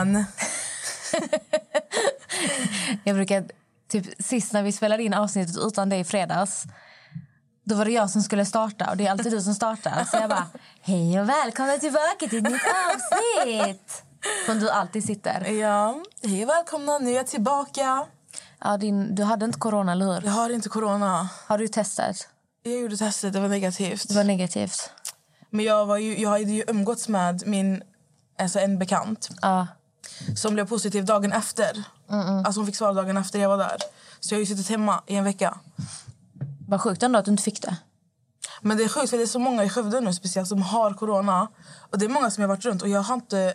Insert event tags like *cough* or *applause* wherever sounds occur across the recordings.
podden. *laughs* Jag brukar, typ sist när vi spelade in avsnittet utan dig i fredags då var det jag som skulle starta och det är alltid du som startar. Så jag bara, hej och välkomna tillbaka till ett nytt avsnitt! Som du alltid sitter. Ja, hej och välkomna. Nu är jag tillbaka. Ja, din, du hade inte corona, eller hur? Jag har inte corona. Har du testat? Jag gjorde testet, det var negativt. Det var negativt. Men jag, var ju, jag hade ju umgåtts med min, alltså en bekant Ja. Som blev positiv dagen efter. Alltså hon fick svar dagen efter jag var där. Så jag har ju suttit hemma i en vecka. Vad sjukt ändå att du inte fick det. Men det är sjukt för det är så många i Skövde nu speciellt som har corona. Och det är många som jag har varit runt och jag har inte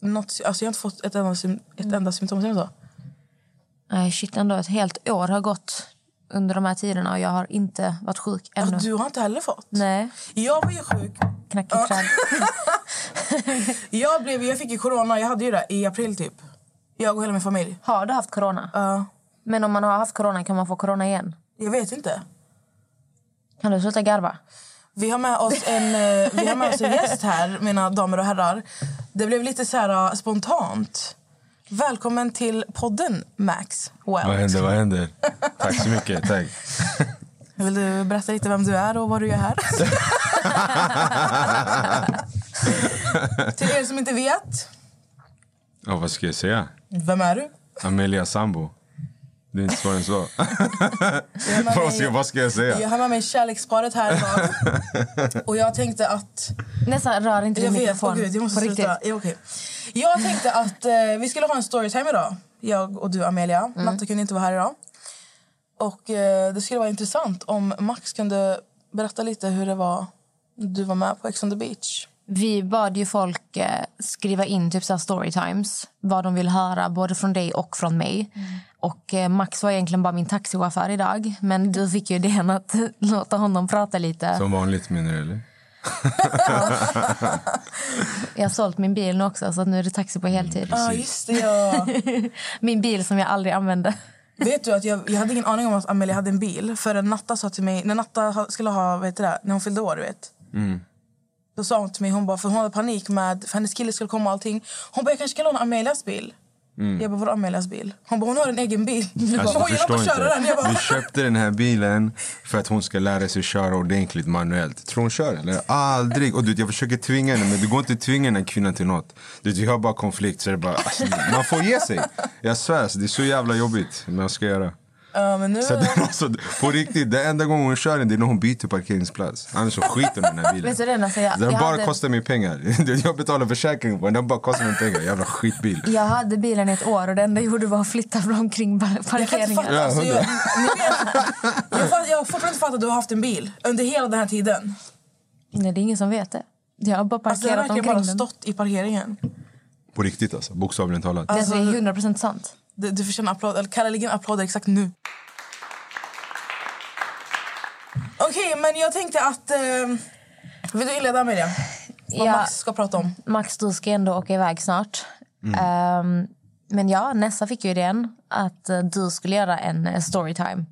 något, alltså jag har inte fått ett enda, ett enda symptom. säger man så? Nej, shit ändå. Ett helt år har gått under de här tiderna och jag har inte varit sjuk ännu. Ja, du har inte heller fått? Nej, Jag var ju sjuk. knackig träd. *laughs* Jag, blev, jag fick ju corona, jag hade ju det i april typ. Jag och hela min familj. Har du haft corona? Ja, Men om man har haft corona kan man få corona igen? jag vet inte. Kan du sluta garva? Vi har med oss en, eh, vi har med oss en gäst här, mina damer och herrar. Det blev lite så här eh, spontant. Välkommen till podden, Max. Vad Well. händer? Vad händer? Tack så mycket. Tack. Vill du berätta lite vem du är och vad du gör här? till er som inte vet, Ja, vad ska jag säga? vem är du? Amelia Sambo. Det är inte svårare än så. *laughs* Jag har med vad, ska, vad ska jag säga? Jag har med mig kärleksparet här idag. *laughs* Och jag tänkte att... Nästan rör inte din vet, mikrofon. gud, jag måste sluta. Ja, okej. Jag tänkte att eh, vi skulle ha en storytime idag. Jag och du, Amelia. Mm. Natta kunde inte vara här idag. Och eh, det skulle vara intressant om Max kunde berätta lite hur det var när du var med på Ex on the beach. Vi bad ju folk eh, skriva in typ så storytimes, vad de vill höra både från dig och från mig. Och eh, Max var egentligen bara min taxichaufför idag, men du fick ju idén att *laughs* låta honom prata lite. Som vanligt menar du eller? *laughs* Jag har sålt min bil nu också, så nu är det taxi på heltid. Ja, ah, just det. Ja. *laughs* Min bil som jag aldrig använde. Vet du att jag, jag hade ingen aning om att Amelia hade en bil förrän Natta sa till mig, när Natta skulle ha, vad heter det, när hon fyllde år, du vet. Då sa hon till mig, hon bara, för hon hade panik med, för hennes kille skulle komma och allting. Hon bara, jag kanske kan låna Amelias bil. Jag bara, vadå Amelias bil? Hon bara, hon har en egen bil. *laughs* Jag bara, Alltså, hon gillar förstår inte köra den. Jag bara, Vi köpte den här bilen för att hon ska lära sig köra ordentligt manuellt. Tror hon kör eller? Aldrig! Och du, jag försöker tvinga henne men det går inte att tvinga den här kvinnan till något. Du, vi har bara konflikt så det bara, alltså, man får ge sig. Jag svär, alltså, det är så jävla jobbigt. Men jag ska göra. Ja, men nu... Så den, alltså, på riktigt, det enda gången hon kör den det är när hon byter parkeringsplats. Annars så skiter hon i den här bilen. Det, Nassa, jag, Den jag, bara hade, kostar mig pengar. *laughs* Jag betalar försäkring på den, den bara kostar mig pengar. Jävla skitbil. jag hade bilen i ett år och det enda jag gjorde var att flytta Jag kan inte parkeringar. fatta. Ja, Alltså, jag, jag, jag har fortfarande inte fattat att du har haft en bil under hela den här tiden. Nej, det är ingen som vet det. Jag har bara Alltså, jag har parkerat verkligen omkring bara den. stått i parkeringen. På riktigt alltså, bokstavligen talat. Det är 100% sant. Du, du förtjänar applåd, eller Kalle ligger en applåd exakt nu. Okej, men jag tänkte att... Eh, vill du inleda Amelia? Vad Ja. Max ska prata om. Max, du ska ändå åka iväg snart. Ehm, men ja, Nessa fick ju idén att eh, du skulle göra en eh, storytime.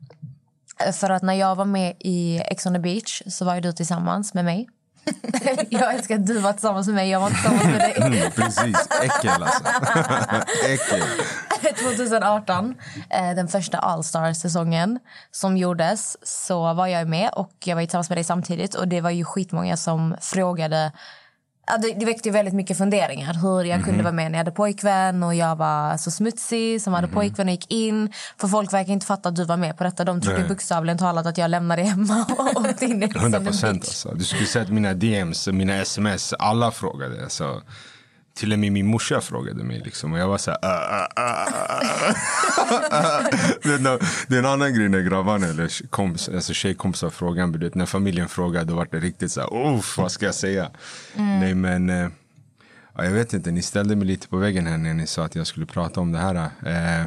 Eh, För att när jag var med i Ex on the beach så var ju du tillsammans med mig. *laughs* jag älskar att du var tillsammans med mig, jag var tillsammans med dig. Mm, precis, äckel alltså. *laughs* äckel. 2018, eh, den första All-Star-säsongen som gjordes, så var jag med och jag var tillsammans med dig samtidigt. Och Det var ju skitmånga som frågade... Det, väckte väldigt mycket funderingar. Hur jag kunde vara med när jag hade pojkvän och jag var så smutsig som hade pojkvän och gick in. För folk verkar inte fatta att du var med på detta. De trodde Nej. bokstavligen talat att jag lämnade hemma *laughs* och åkte in i Ex on the 100 beach. procent alltså. Du skulle sett mina DMs, mina sms, alla frågade. Alltså, till och med min morsa frågade mig liksom. Och jag var så här... "Ah, ah, ah, ah." *laughs* det, är en annan grej när grabbarna eller kompis, alltså tjejkompisar frågar. men När familjen frågar då var det riktigt så här... Uff, vad ska jag säga? Nej men... eh, Ja, jag vet inte, ni ställde mig lite på väggen här när ni sa att jag skulle prata om det här. Eh,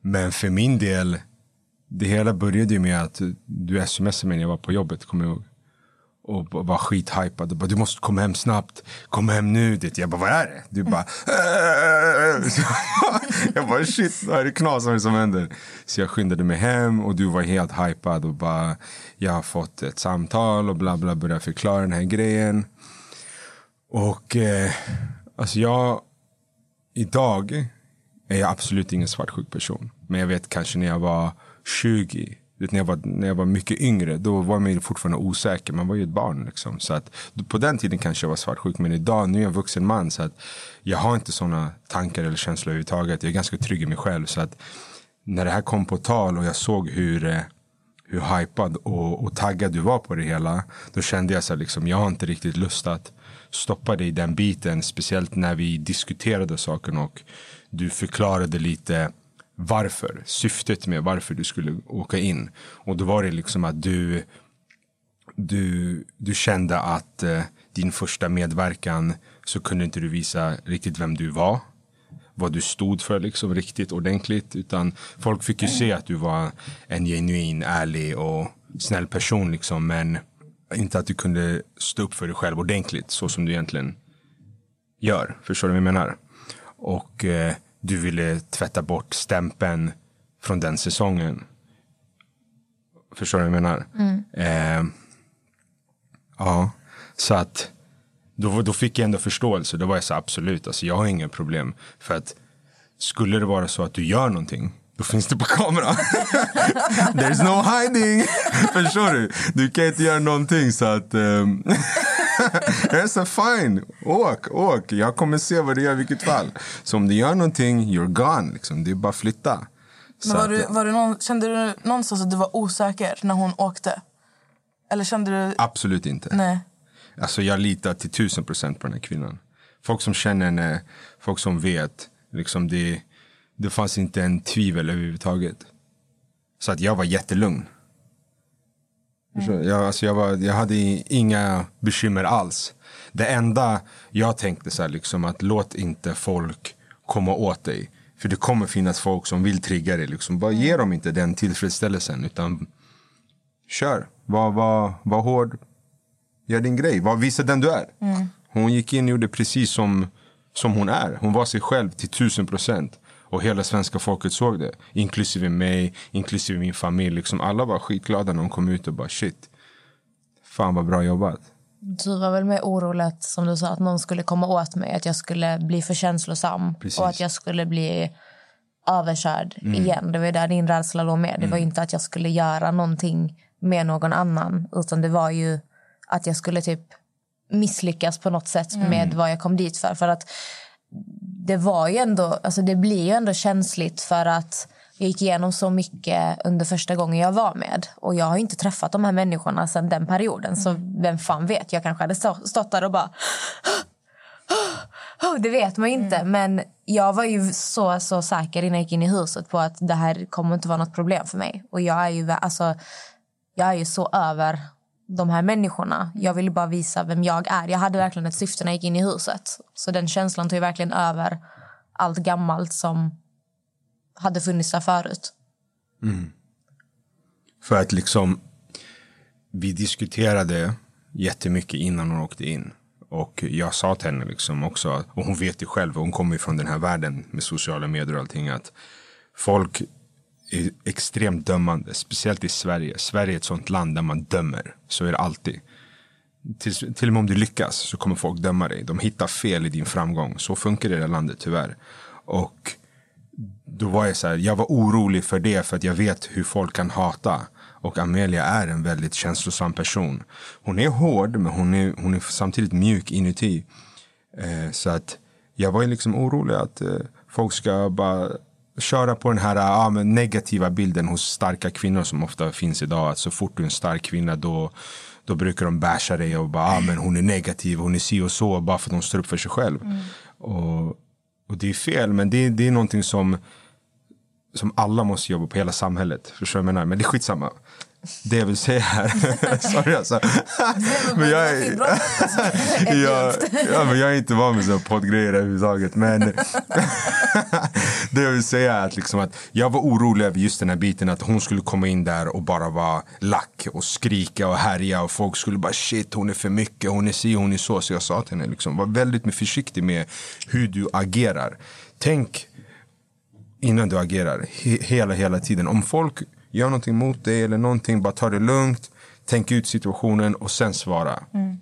men för min del, det hela började ju med att du smsade mig när jag var på jobbet, kommer jag ihåg. Och var skithypad. Och bara, du måste komma hem snabbt. Kom hem nu. Det. Jag bara, vad är det? Du bara... "Äh." *laughs* jag bara, shit, vad är det knas vad är det som händer? Så jag skyndade mig hem och du var helt hypad och bara, jag har fått ett samtal och bla bla, började förklara den här grejen. Och eh, Alltså jag, idag är jag absolut ingen svartsjuk person. Men jag vet kanske när jag var 20, när jag var, när jag var mycket yngre, då var man fortfarande osäker. Man var ju ett barn. Liksom. Så att, på den tiden kanske jag var svartsjuk. Men idag, nu är jag en vuxen man. Så att jag har inte såna tankar eller känslor överhuvudtaget. Jag är ganska trygg i mig själv. Så att när det här kom på tal och jag såg hur eh, hur hypad och, och taggad du var på det hela. Då kände jag så liksom, jag har inte riktigt lust att stoppa dig i den biten. Speciellt när vi diskuterade saken och du förklarade lite varför, syftet med varför du skulle åka in. Och då var det liksom att du, du, du kände att eh, din första medverkan så kunde inte du visa riktigt vem du var vad du stod för liksom riktigt ordentligt. Utan folk fick ju se att du var en genuin, ärlig och snäll person. Liksom, men inte att du kunde stå upp för dig själv ordentligt så som du egentligen gör. Förstår du vad jag menar? Och eh, du ville tvätta bort stämpeln från den säsongen. Förstår du vad jag menar? Mm. Eh, ja, så att då, då fick jag ändå förståelse. Då var jag så absolut, alltså, jag har inga problem. För att skulle det vara så att du gör någonting då finns det på kamera. *laughs* There's no hiding. *laughs* Förstår du? Du kan inte göra någonting så att... Um... *laughs* *laughs* jag sa fine, åk, åk. Jag kommer se vad du gör i vilket fall. Så om du gör någonting, you're gone. Liksom. Det är bara att flytta. Men var du, var du någon, kände du någonstans att du var osäker när hon åkte? Eller kände du... Absolut inte. Nej. Alltså jag litar till tusen procent på den här kvinnan. Folk som känner henne, folk som vet. Liksom det, det fanns inte en tvivel överhuvudtaget. Så att jag var jättelugn. Mm. Jag, alltså jag, var, jag hade inga bekymmer alls. Det enda jag tänkte så här, liksom, att låt inte folk komma åt dig. För det kommer finnas folk som vill trigga dig. Liksom. Bara ge dem inte den tillfredsställelsen. Utan kör. Var, var, var hård. Gör din grej. Var, visa den du är. Mm. Hon gick in och gjorde precis som, som hon är. Hon var sig själv till tusen procent. Och hela svenska folket såg det. Inklusive mig, inklusive min familj. Liksom alla var skitglada när hon kom ut och bara shit. Fan vad bra jobbat. Du var väl mer orolig som du sa, att någon skulle komma åt mig. Att jag skulle bli för känslosam. Precis. Och att jag skulle bli överkörd mm. igen. Det var där din rädsla låg med. Det var mm. inte att jag skulle göra någonting med någon annan. Utan det var ju att jag skulle typ misslyckas på något sätt mm. med vad jag kom dit för. För att det var ju ändå, alltså det blir ju ändå känsligt för att jag gick igenom så mycket under första gången jag var med. Och jag har inte träffat de här människorna sedan den perioden. Så vem fan vet, jag kanske hade stått där och bara... Det vet man ju inte. Mm. Men jag var ju så, så säker innan jag gick in i huset på att det här kommer inte vara något problem för mig. Och jag är ju, alltså, jag är ju så över de här människorna. Jag ville bara visa vem jag är. Jag hade verkligen ett syfte när jag gick in i huset. Så den känslan tog verkligen över allt gammalt som hade funnits där förut. Mm. För att liksom, vi diskuterade jättemycket innan hon åkte in. Och jag sa till henne liksom också, och hon vet ju själv, hon kommer ju från den här världen med sociala medier och allting, att folk är extremt dömande, speciellt i Sverige. Sverige är ett sånt land där man dömer. Så är det alltid. Till, till och med om du lyckas så kommer folk döma dig. De hittar fel i din framgång. Så funkar det i det här landet tyvärr. Och då var jag så här, jag var orolig för det för att jag vet hur folk kan hata. Och Amelia är en väldigt känslosam person. Hon är hård men hon är, hon är samtidigt mjuk inuti. Eh, så att jag var liksom orolig att eh, folk ska bara köra på den här ja, negativa bilden hos starka kvinnor som ofta finns idag. Att så fort du är en stark kvinna då, då brukar de basha dig och bara ah, men hon är negativ, hon är si och så bara för att hon står upp för sig själv. Mm. Och, och det är fel, men det, det är någonting som, som alla måste jobba på, hela samhället. Förstår du vad jag menar? Men det är skitsamma det jag vill säga här... *laughs* Sorry alltså. *laughs* men jag, är, *laughs* jag, ja, men jag är inte van med sådana poddgrejer överhuvudtaget. Men det jag vill säga är att, liksom att jag var orolig över just den här biten. Att hon skulle komma in där och bara vara lack och skrika och härja. Och folk skulle bara shit hon är för mycket, hon är si, hon är så. Så jag sa till henne, liksom, var väldigt försiktig med hur du agerar. Tänk innan du agerar. He hela, hela tiden. Om folk gör någonting mot dig eller någonting, bara ta det lugnt. Tänk ut situationen och sen svara. Mm.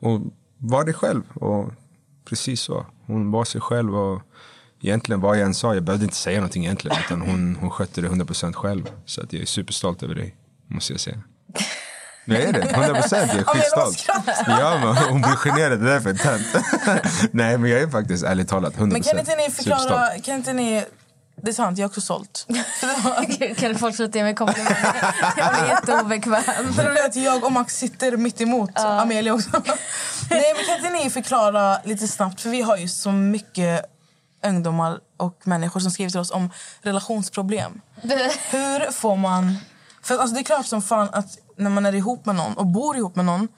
Och var dig själv och precis så. Hon var sig själv och egentligen vad jag än sa, jag behövde inte säga någonting egentligen. Utan hon, hon skötte det 100% själv. Så att jag är superstolt över dig, måste jag säga. *laughs* Jag är det, 100 procent. Jag är skitstolt. Ja, men hon blir generad, det är därför är *laughs* Nej, men jag är faktiskt ärligt talat 100 Men kan inte ni förklara, kan inte ni det är sant, jag är också sålt. *laughs* kan folk sluta ge mig komplimanger? Jag blir jätteobekväm. att jag och Max sitter mitt emot uh. Amelia också. Nej, men kan inte ni förklara lite snabbt? För vi har ju så mycket ungdomar och människor som skriver till oss om relationsproblem. *laughs* Hur får man... För alltså, det är klart som fan att när man är ihop med någon och bor ihop med någon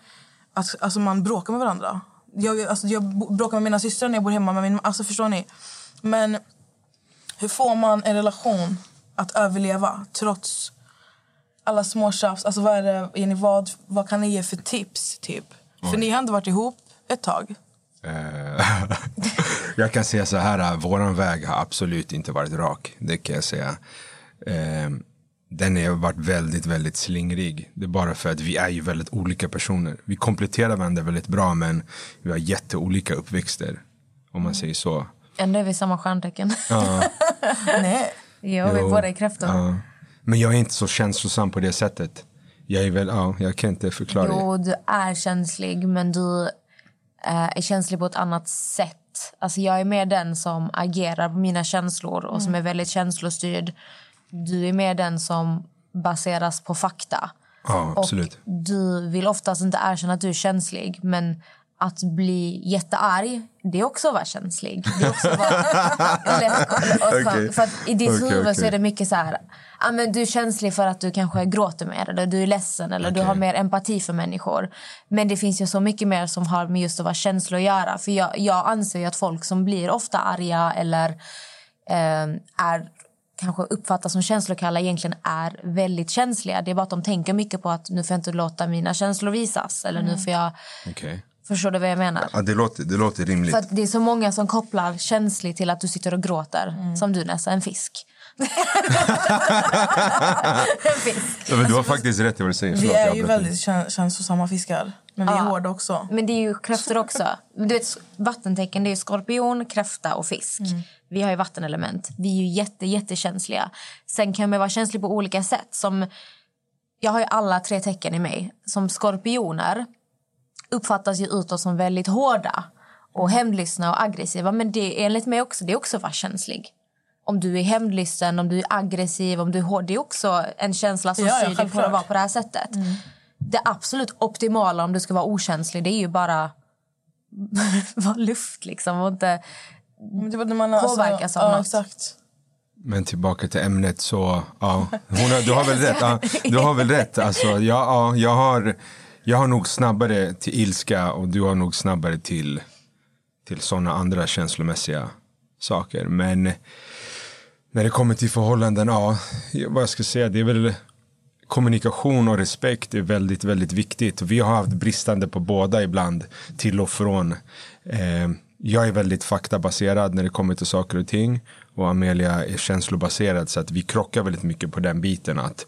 att alltså, man bråkar med varandra. Jag, alltså, jag bråkar med mina systrar när jag bor hemma med min alltså förstår ni? Men hur får man en relation att överleva trots alla små tjafs? Alltså vad, är det, vad, vad kan ni ge för tips? typ? Oj. För ni har ändå varit ihop ett tag. Eh, *laughs* jag kan säga så här, äh, vår väg har absolut inte varit rak. Det kan jag säga. Eh, den har varit väldigt, väldigt slingrig. Det är bara för att vi är ju väldigt olika personer. Vi kompletterar varandra väldigt bra men vi har jätteolika uppväxter. Om man säger så. Ändå är vi samma stjärntecken. Ja. *laughs* Nej. Jo, vi är båda i kräftor. Ja. Men jag är inte så känslosam på det sättet. Jag är väl, ja, jag kan inte förklara Jo, du är känslig men du är känslig på ett annat sätt. Alltså jag är mer den som agerar på mina känslor och som mm. är väldigt känslostyrd. Du är mer den som baseras på fakta. Ja, absolut. Och du vill oftast inte erkänna att du är känslig men att bli jättearg, det är också att vara känslig. Det är också vara, *laughs* okay. För I ditt okay, huvud okay. så är det mycket så här... Ja, men du är känslig för att du kanske gråter mer eller du är ledsen eller du har mer empati för människor. Men det finns ju så mycket mer som har med just att vara känslig att göra. För jag, jag anser att folk som blir ofta arga eller eh, är kanske uppfattas som känslokalla egentligen är väldigt känsliga. Det är bara att de tänker mycket på att nu får jag inte låta mina känslor visas. Eller mm. nu får jag... Okay. Förstår du vad jag menar? Ja, det låter, det låter rimligt. För det är så många som kopplar känsligt till att du sitter och gråter. Mm. Som du Nessa, en fisk. *laughs* en fisk. Ja, men du har faktiskt rätt i vad du säger. Vi är ju väldigt känslosamma fiskar. Men vi är hårda också. Men det är ju kräftor också. Du vet, vattentecken det är skorpion, kräfta och fisk. Mm. Vi har ju vattenelement. Vi är ju jätte, jättekänsliga. Sen kan man vara känslig på olika sätt. Som, jag har ju alla tre tecken i mig. Som skorpioner uppfattas ju utåt som väldigt hårda och hämndlystna och aggressiva. Men det enligt mig också, det är också att vara känslig. Om du är hämndlysten, om du är aggressiv, om du är hård. Det är också en känsla som styr dig för att vara på det här sättet. Mm. Det absolut optimala om du ska vara okänslig det är ju bara *laughs* vara luft liksom och inte påverkas alltså, av ja, något. Exakt. Men tillbaka till ämnet så, ja, hon har, du har väl rätt. Ja, du har väl rätt. Alltså, ja, ja, jag har jag har nog snabbare till ilska och du har nog snabbare till, till sådana andra känslomässiga saker. Men när det kommer till förhållanden, ja, vad jag ska säga, det är väl kommunikation och respekt är väldigt, väldigt viktigt. Vi har haft bristande på båda ibland, till och från. Eh, jag är väldigt faktabaserad när det kommer till saker och ting och Amelia är känslobaserad så att vi krockar väldigt mycket på den biten att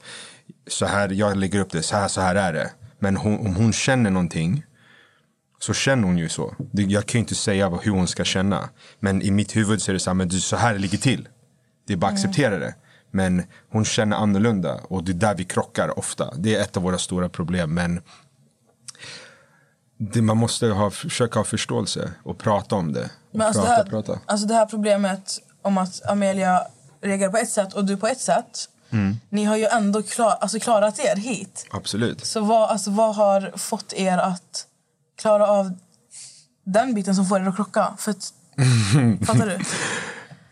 så här, jag lägger upp det, så här, så här är det. Men hon, om hon känner någonting så känner hon ju så. Jag kan ju inte säga hur hon ska känna. Men i mitt huvud så är det så här, men så här det ligger till. Det är bara att mm. acceptera det. Men hon känner annorlunda och det är där vi krockar ofta. Det är ett av våra stora problem. Men det, man måste ha, försöka ha förståelse och prata om det. Men alltså, prata, det här, prata. alltså det här problemet om att Amelia reagerar på ett sätt och du på ett sätt Mm. Ni har ju ändå klar, alltså klarat er hit. Absolut. Så vad, alltså, vad har fått er att klara av den biten som får er att krocka? För att, *laughs* fattar du?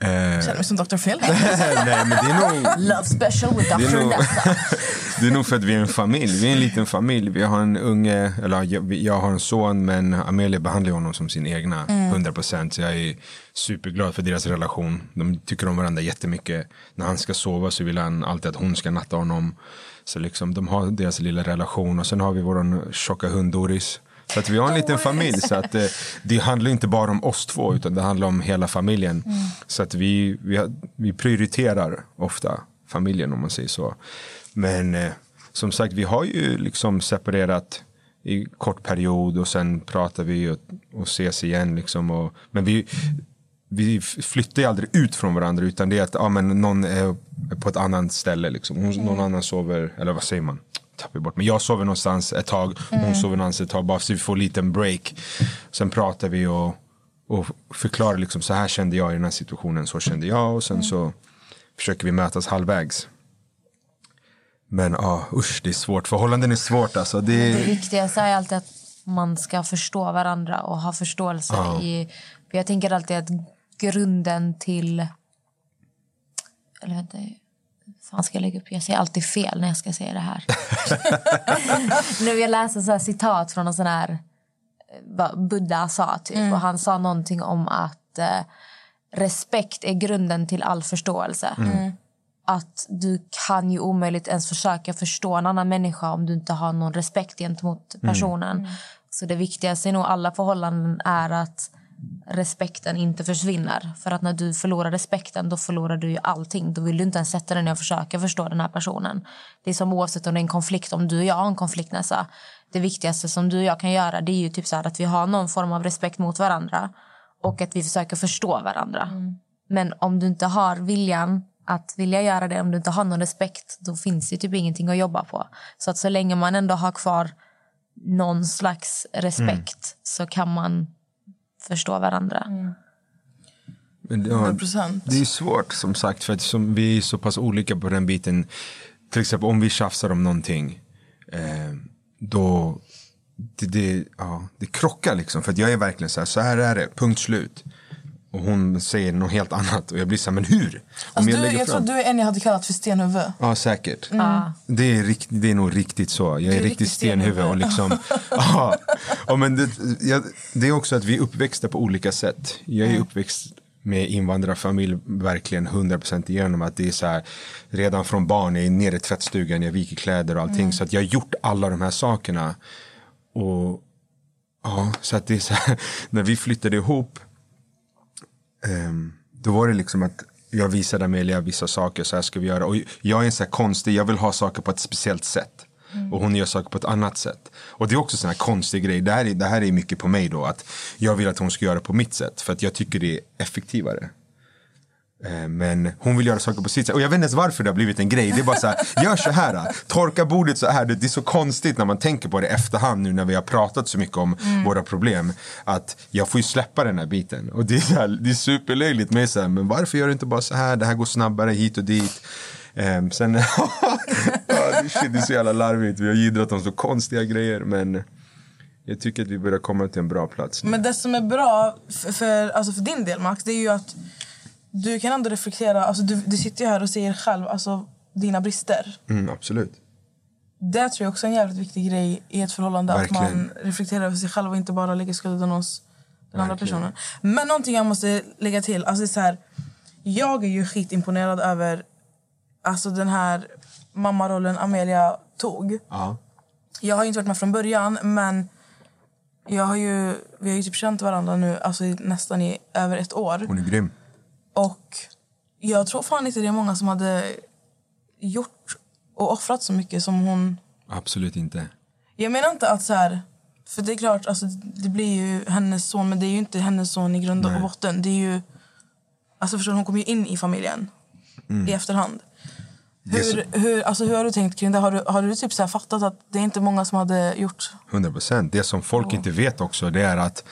Eh, jag känner mig som Dr. Phil. *laughs* Nej, men det är nog... Love special with Dr. Det är, nog, *laughs* det är nog för att vi är en familj. Vi är en liten familj. Vi har en unge, eller jag, jag har en son men Amelia behandlar honom som sin egna. Mm. 100% så jag är superglad för deras relation. De tycker om varandra jättemycket. När han ska sova så vill han alltid att hon ska natta honom. Så liksom, de har deras lilla relation. Och sen har vi vår tjocka hund Doris. Så att vi har en liten familj. Så att, eh, det handlar inte bara om oss två utan det handlar om hela familjen. Mm. Så att vi, vi, vi prioriterar ofta familjen om man säger så. Men eh, som sagt, vi har ju liksom separerat i kort period och sen pratar vi och, och ses igen. Liksom och, men vi, vi flyttar ju aldrig ut från varandra utan det är att ja, men någon är på ett annat ställe. Liksom. Hon, mm. Någon annan sover, eller vad säger man? Tappar bort. Men jag sover någonstans ett tag, mm. hon sover någonstans ett tag. Bara så vi får en liten break. Sen pratar vi och, och förklarar liksom så här kände jag i den här situationen, så kände jag. Och sen mm. så försöker vi mötas halvvägs. Men ja, ah, usch det är svårt. Förhållanden är svårt alltså. Det, det viktigaste är alltid att man ska förstå varandra och ha förståelse. Ah. I, jag tänker alltid att grunden till... Eller vänta, fan ska jag lägga upp? Jag säger alltid fel när jag ska säga det här. *laughs* nu jag läser så citat från en sån här... Eh, Buddha sa, typ. Mm. Och han sa någonting om att eh, respekt är grunden till all förståelse. Mm. Att du kan ju omöjligt ens försöka förstå en annan människa om du inte har någon respekt gentemot mm. personen. Mm. Så det viktigaste i nog alla förhållanden är att respekten inte försvinner. För att när du förlorar respekten då förlorar du ju allting. Då vill du inte ens sätta dig ner och försöka förstå den här personen. Det är som oavsett om det är en konflikt, om du och jag har en konflikt Nessa. Det viktigaste som du och jag kan göra det är ju typ så att vi har någon form av respekt mot varandra. Och att vi försöker förstå varandra. Mm. Men om du inte har viljan att vilja göra det, om du inte har någon respekt, då finns det typ ingenting att jobba på. Så att så länge man ändå har kvar någon slags respekt mm. så kan man förstå varandra. Mm. Men det, ja, det är svårt som sagt för att som vi är så pass olika på den biten. Till exempel om vi tjafsar om någonting. Eh, då det, det, ja, det krockar liksom. För jag är verkligen så här, så här är det, punkt slut. Och hon säger något helt annat och jag blir så här, men hur? Alltså, jag, du, jag tror du är en jag hade kallat för stenhuvud. Ja, säkert. Mm. Det, är rikt, det är nog riktigt så. Jag är, är riktigt stenhuvud. Och liksom, *laughs* ja, och men det, jag, det är också att vi är uppväxta på olika sätt. Jag är mm. uppväxt med invandrarfamilj verkligen 100% igenom att det är så här redan från barn, jag är nere i tvättstugan, jag viker kläder och allting. Mm. Så att jag har gjort alla de här sakerna. Och ja, så att det är så här, *laughs* när vi flyttade ihop um, då var det liksom att jag visade Amelia vissa saker, så här ska vi göra. Och jag är en så här konstig, jag vill ha saker på ett speciellt sätt. Mm. Och hon gör saker på ett annat sätt. Och det är också en konstig grej. Det här, är, det här är mycket på mig då. Att jag vill att hon ska göra på mitt sätt. För att jag tycker det är effektivare. Eh, men hon vill göra saker på sitt sätt. Och jag vet inte ens varför det har blivit en grej. Det är bara så här, *laughs* gör så här. Torka bordet så här. Det är så konstigt när man tänker på det efterhand nu när vi har pratat så mycket om mm. våra problem. Att jag får ju släppa den här biten. Och det är, så här, det är superlöjligt med så här, men varför gör du inte bara så här? Det här går snabbare hit och dit. Um, sen, *laughs* shit, det är så jävla larvigt. Vi har jiddrat om så konstiga grejer. Men jag tycker att vi börjar komma till en bra plats. Nu. Men det som är bra för, för, alltså för din del Max, det är ju att du kan ändå reflektera. Alltså du, du sitter ju här och ser själv alltså, dina brister. Mm, absolut. Det tror jag också är en jävligt viktig grej i ett förhållande. Verkligen. Att man reflekterar över sig själv och inte bara lägger skulden hos den andra personen. Men någonting jag måste lägga till. Alltså så här, jag är ju skitimponerad över alltså den här mammarollen Amelia tog. Ja. Jag har inte varit med från början, men jag har ju, vi har ju typ känt varandra nu alltså nästan i över ett år. Hon är grym. Och jag tror fan inte det är många som hade gjort och offrat så mycket som hon. Absolut inte. Jag menar inte att så här, för det är klart, alltså, det blir ju hennes son, men det är ju inte hennes son i grund och botten. Det är ju, alltså förstår hon kommer ju in i familjen mm. i efterhand. Hur, hur, alltså, hur har du tänkt kring det? Har du, har du typ så fattat att det är inte många som hade gjort? 100 procent. Det som folk oh. inte vet också det är att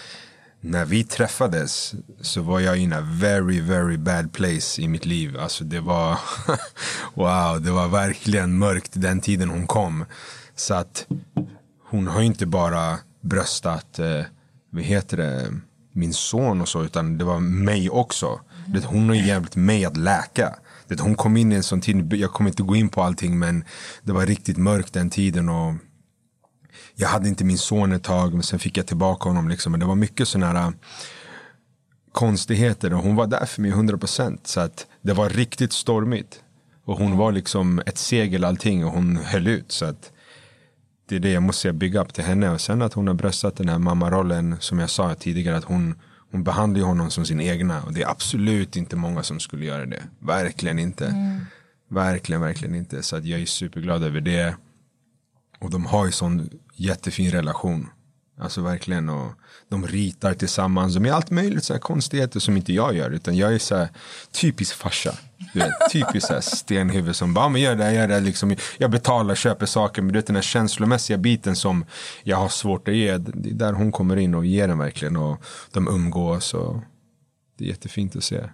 när vi träffades så var jag in a very, very bad place i mitt liv. Alltså det var, *laughs* wow, det var verkligen mörkt den tiden hon kom. Så att hon har inte bara bröstat, eh, vad heter det, min son och så, utan det var mig också. Det, hon har hjälpt mig att läka. Det, hon kom in i en sån tid, jag kommer inte gå in på allting, men det var riktigt mörkt den tiden. och jag hade inte min son ett tag, men sen fick jag tillbaka honom. Liksom. Men det var mycket sådana här äh, konstigheter och hon var där för mig 100%. Så att det var riktigt stormigt. Och hon var liksom ett segel allting och hon höll ut. Så att det är det jag måste säga, bygga upp till henne. Och sen att hon har bröstat den här mammarollen som jag sa tidigare. Att hon, hon behandlar honom som sin egna. Och det är absolut inte många som skulle göra det. Verkligen inte. Mm. Verkligen, verkligen inte. Så att jag är superglad över det. Och de har ju sån jättefin relation. Alltså verkligen. Och de ritar tillsammans. De är allt möjligt så här konstigheter som inte jag gör. Utan jag är så här typisk farsa. Du vet, typisk så här stenhuvud som bara, men gör det, gör det. Liksom, jag betalar, köper saker. Men du vet den här känslomässiga biten som jag har svårt att ge. Det är där hon kommer in och ger den verkligen. Och de umgås. Och det är jättefint att se.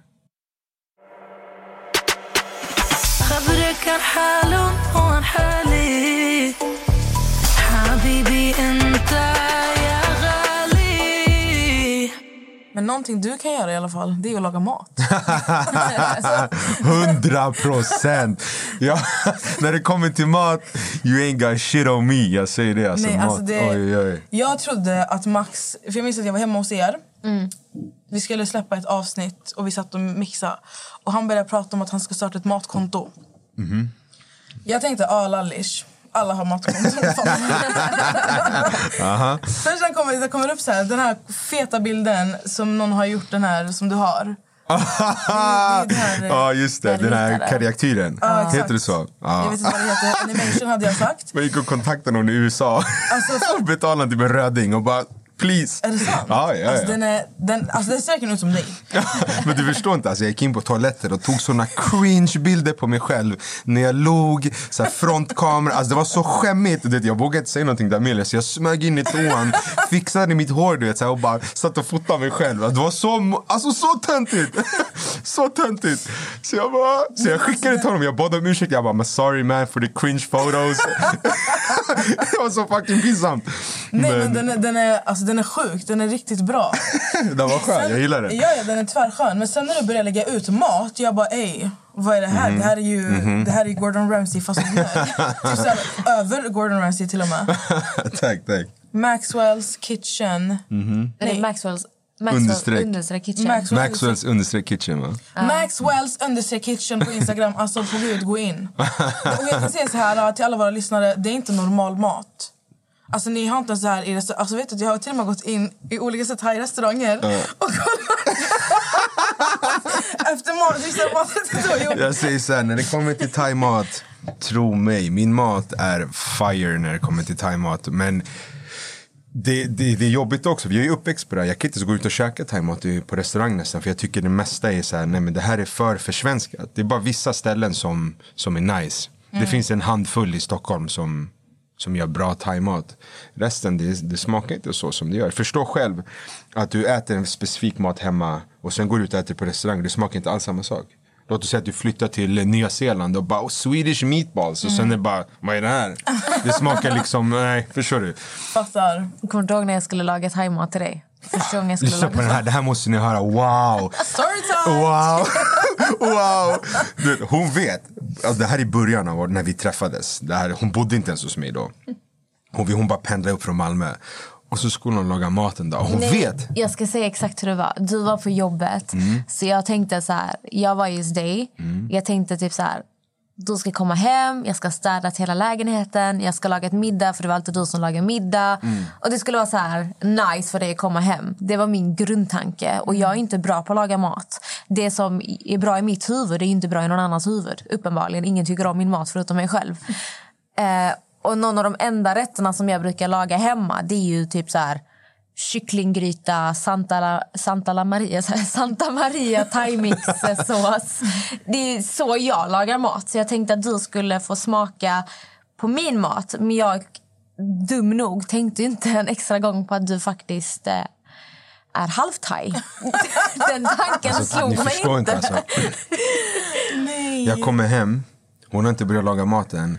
خبرك عن حاله وعن حالي حبيبي انت يا غالي Men någonting du kan göra i alla fall, det är att laga mat. *laughs* Hundra procent! Ja, när det kommer till mat, you ain't got shit on me. Jag säger det. Alltså, Nej, mat. alltså det, Oj, oj. Jag trodde att Max... För jag minns att jag var hemma hos er. Vi skulle släppa ett avsnitt och vi satt och mixade. Och han började prata om att han ska starta ett matkonto. Jag tänkte, ah lallish. Alla har matkonto. *laughs* Sen sen kommer det kommer upp så här, den här feta bilden som någon har gjort, den här som du har. Ja, just det. Den här. Ja, exakt. Heter det så? Jag Ja. vet inte vad det heter. Animation hade jag sagt. *laughs* Man gick och kontaktade någon i USA Alltså- *laughs* betalade typ en röding och bara please. Är det sant? Ja, ja, Alltså, ja. den, är, den, alltså, den ser verkligen ut som dig. Men du förstår inte, alltså jag gick in på toaletten och tog såna cringe-bilder på mig själv när jag så här frontkamera, alltså det var så skämmigt. Du vet, jag vågade inte säga någonting där med så jag smög in i toan, fixade mitt hår du vet, så här, och bara satt och fotade mig själv. Det var så, alltså så töntigt! *laughs* så töntigt! Så jag, bara, så jag skickade till honom, jag bad om ursäkt, jag bara sorry man for the cringe photos. *laughs* det var så fucking pinsamt. Nej, men, den, är, den, är, alltså, den är sjuk. Den är riktigt bra. *laughs* den var skön, jag gillar den. Ja, ja, den är tvärskön. Men sen när du börjar lägga ut mat, jag bara ey, vad är det här? Mhm. Det här är ju det här är Gordon Ramsay fast med *laughs* typ såhär, över Gordon Ramsay till och med. *laughs* tack, tack. Maxwells kitchen. Nej, Maxwells... Understreck. Maxwells understreck kitchen. Maxwell's, Maxwells understreck kitchen va? Maxwells understreck kitchen på Instagram. Alltså gud, gå in. Och jag kan säga så här till alla våra lyssnare, det är inte normal mat. Alltså ni har inte så här i restaurang. Alltså vet du, jag har till och med gått in i olika så thai-restauranger och kollat *laughs* efter maten. Jag säger så här, när det kommer till thaimat, tro mig, min mat är fire när det kommer till thaimat. Men det, det, det är jobbigt också, jag är uppväxt på det här. Jag kan inte så gå ut och käka thaimat på restaurang nästan. För jag tycker det mesta är så här, nej men det här är för försvenskat. Det är bara vissa ställen som, som är nice. Det finns en handfull i Stockholm som, som gör bra thaimat. Resten, det, det smakar inte så som det gör. Förstå själv att du äter en specifik mat hemma och sen går du ut och äter på restaurang. Det smakar inte alls samma sak. Låt oss säga att du flyttar till Nya Zeeland och bara oh, Swedish meatballs. Och sen är det bara, vad är det här? Det smakar liksom, nej, förstår du? Fattar. Kommer du ihåg när jag skulle laga thaimat till dig? Första gången jag skulle Lyssna på den här, det här måste ni höra. Wow! *laughs* Storytime! Wow! Wow! Du, hon vet. Alltså, det här är början av när vi träffades. Det här, hon bodde inte ens hos mig då. Hon, hon bara pendlade upp från Malmö. Och så skulle hon laga maten då. Hon Nej, vet. Jag ska säga exakt hur det var. Du var på jobbet. Så jag tänkte så här, jag var hos dig. Jag tänkte typ så här, du ska komma hem, jag ska städa till hela lägenheten, jag ska laga ett middag för det var alltid du som lagar middag. Och det skulle vara så här nice för dig att komma hem. Det var min grundtanke och jag är inte bra på att laga mat. Det som är bra i mitt huvud är inte bra i någon annans huvud. Uppenbarligen, ingen tycker om min mat förutom mig själv. *laughs* Eh, och någon av de enda rätterna som jag brukar laga hemma det är ju typ så här kycklinggryta, Santa, *laughs* Santa, Maria, Santa Maria thaimix-sås. *laughs* Det är så jag lagar mat. Så jag tänkte att du skulle få smaka på min mat. Men jag, dum nog, tänkte inte en extra gång på att du faktiskt eh, är halvthai. *laughs* Den tanken Alltså, slog mig inte inte. alltså. Nej. Jag kommer hem, hon har inte börjat laga maten.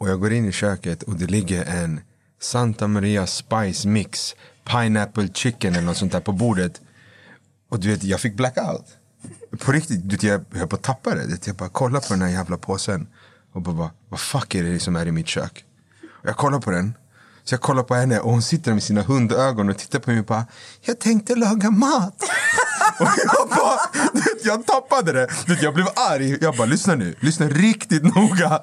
Och jag går in i köket och det ligger en Santa Maria Spice Mix Pineapple Chicken eller något sånt där på bordet. Och du vet, jag fick blackout. På riktigt, du vet, jag höll på att tappa det. Jag bara kollar på den här jävla påsen. Och bara, vad fuck är det liksom som är i mitt kök? Och jag kollar på den. Så jag kollar på henne och hon sitter med sina hundögon och tittar på mig och bara, jag tänkte laga mat. *laughs* Och jag bara, vet, jag tappade det. Vet, jag blev arg. Jag bara, lyssna nu. Lyssna riktigt noga.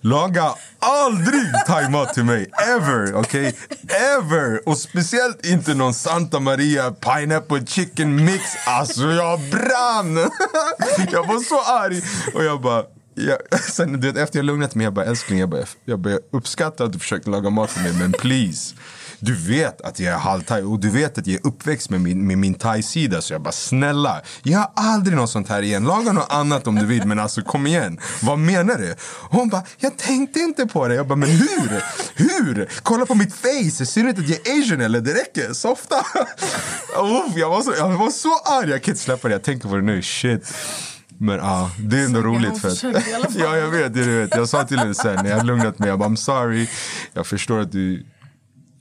Laga aldrig thaimat till mig. Ever. Okej? Ever. Och speciellt inte någon Santa Maria pineapple chicken mix. Alltså jag brann. *laughs* Jag var så arg. Och jag bara, jag, sen, du vet, efter jag lugnat mig, jag bara älskling, jag, bara, jag jag uppskattar att du försöker laga mat för mig, men please. Du vet att jag är halvthai och du vet att jag är uppväxt med min, med min thai-sida. Så jag bara snälla, jag har aldrig något sånt här igen. Laga något annat om du vill men alltså kom igen. Vad menar du? Hon bara, jag tänkte inte på det. Jag bara, men hur? Hur? Kolla på mitt face, ser du inte att jag är asian eller? Det räcker, softa. oh, jag, var så, jag var så arg, jag kan inte släppa det. Jag tänker på det nu, shit. Men ja, det är ändå roligt. För att, *laughs* ja, jag vet, du vet. Jag sa till henne sen, när jag lugnat mig, jag bara, I'm sorry. Jag förstår att du,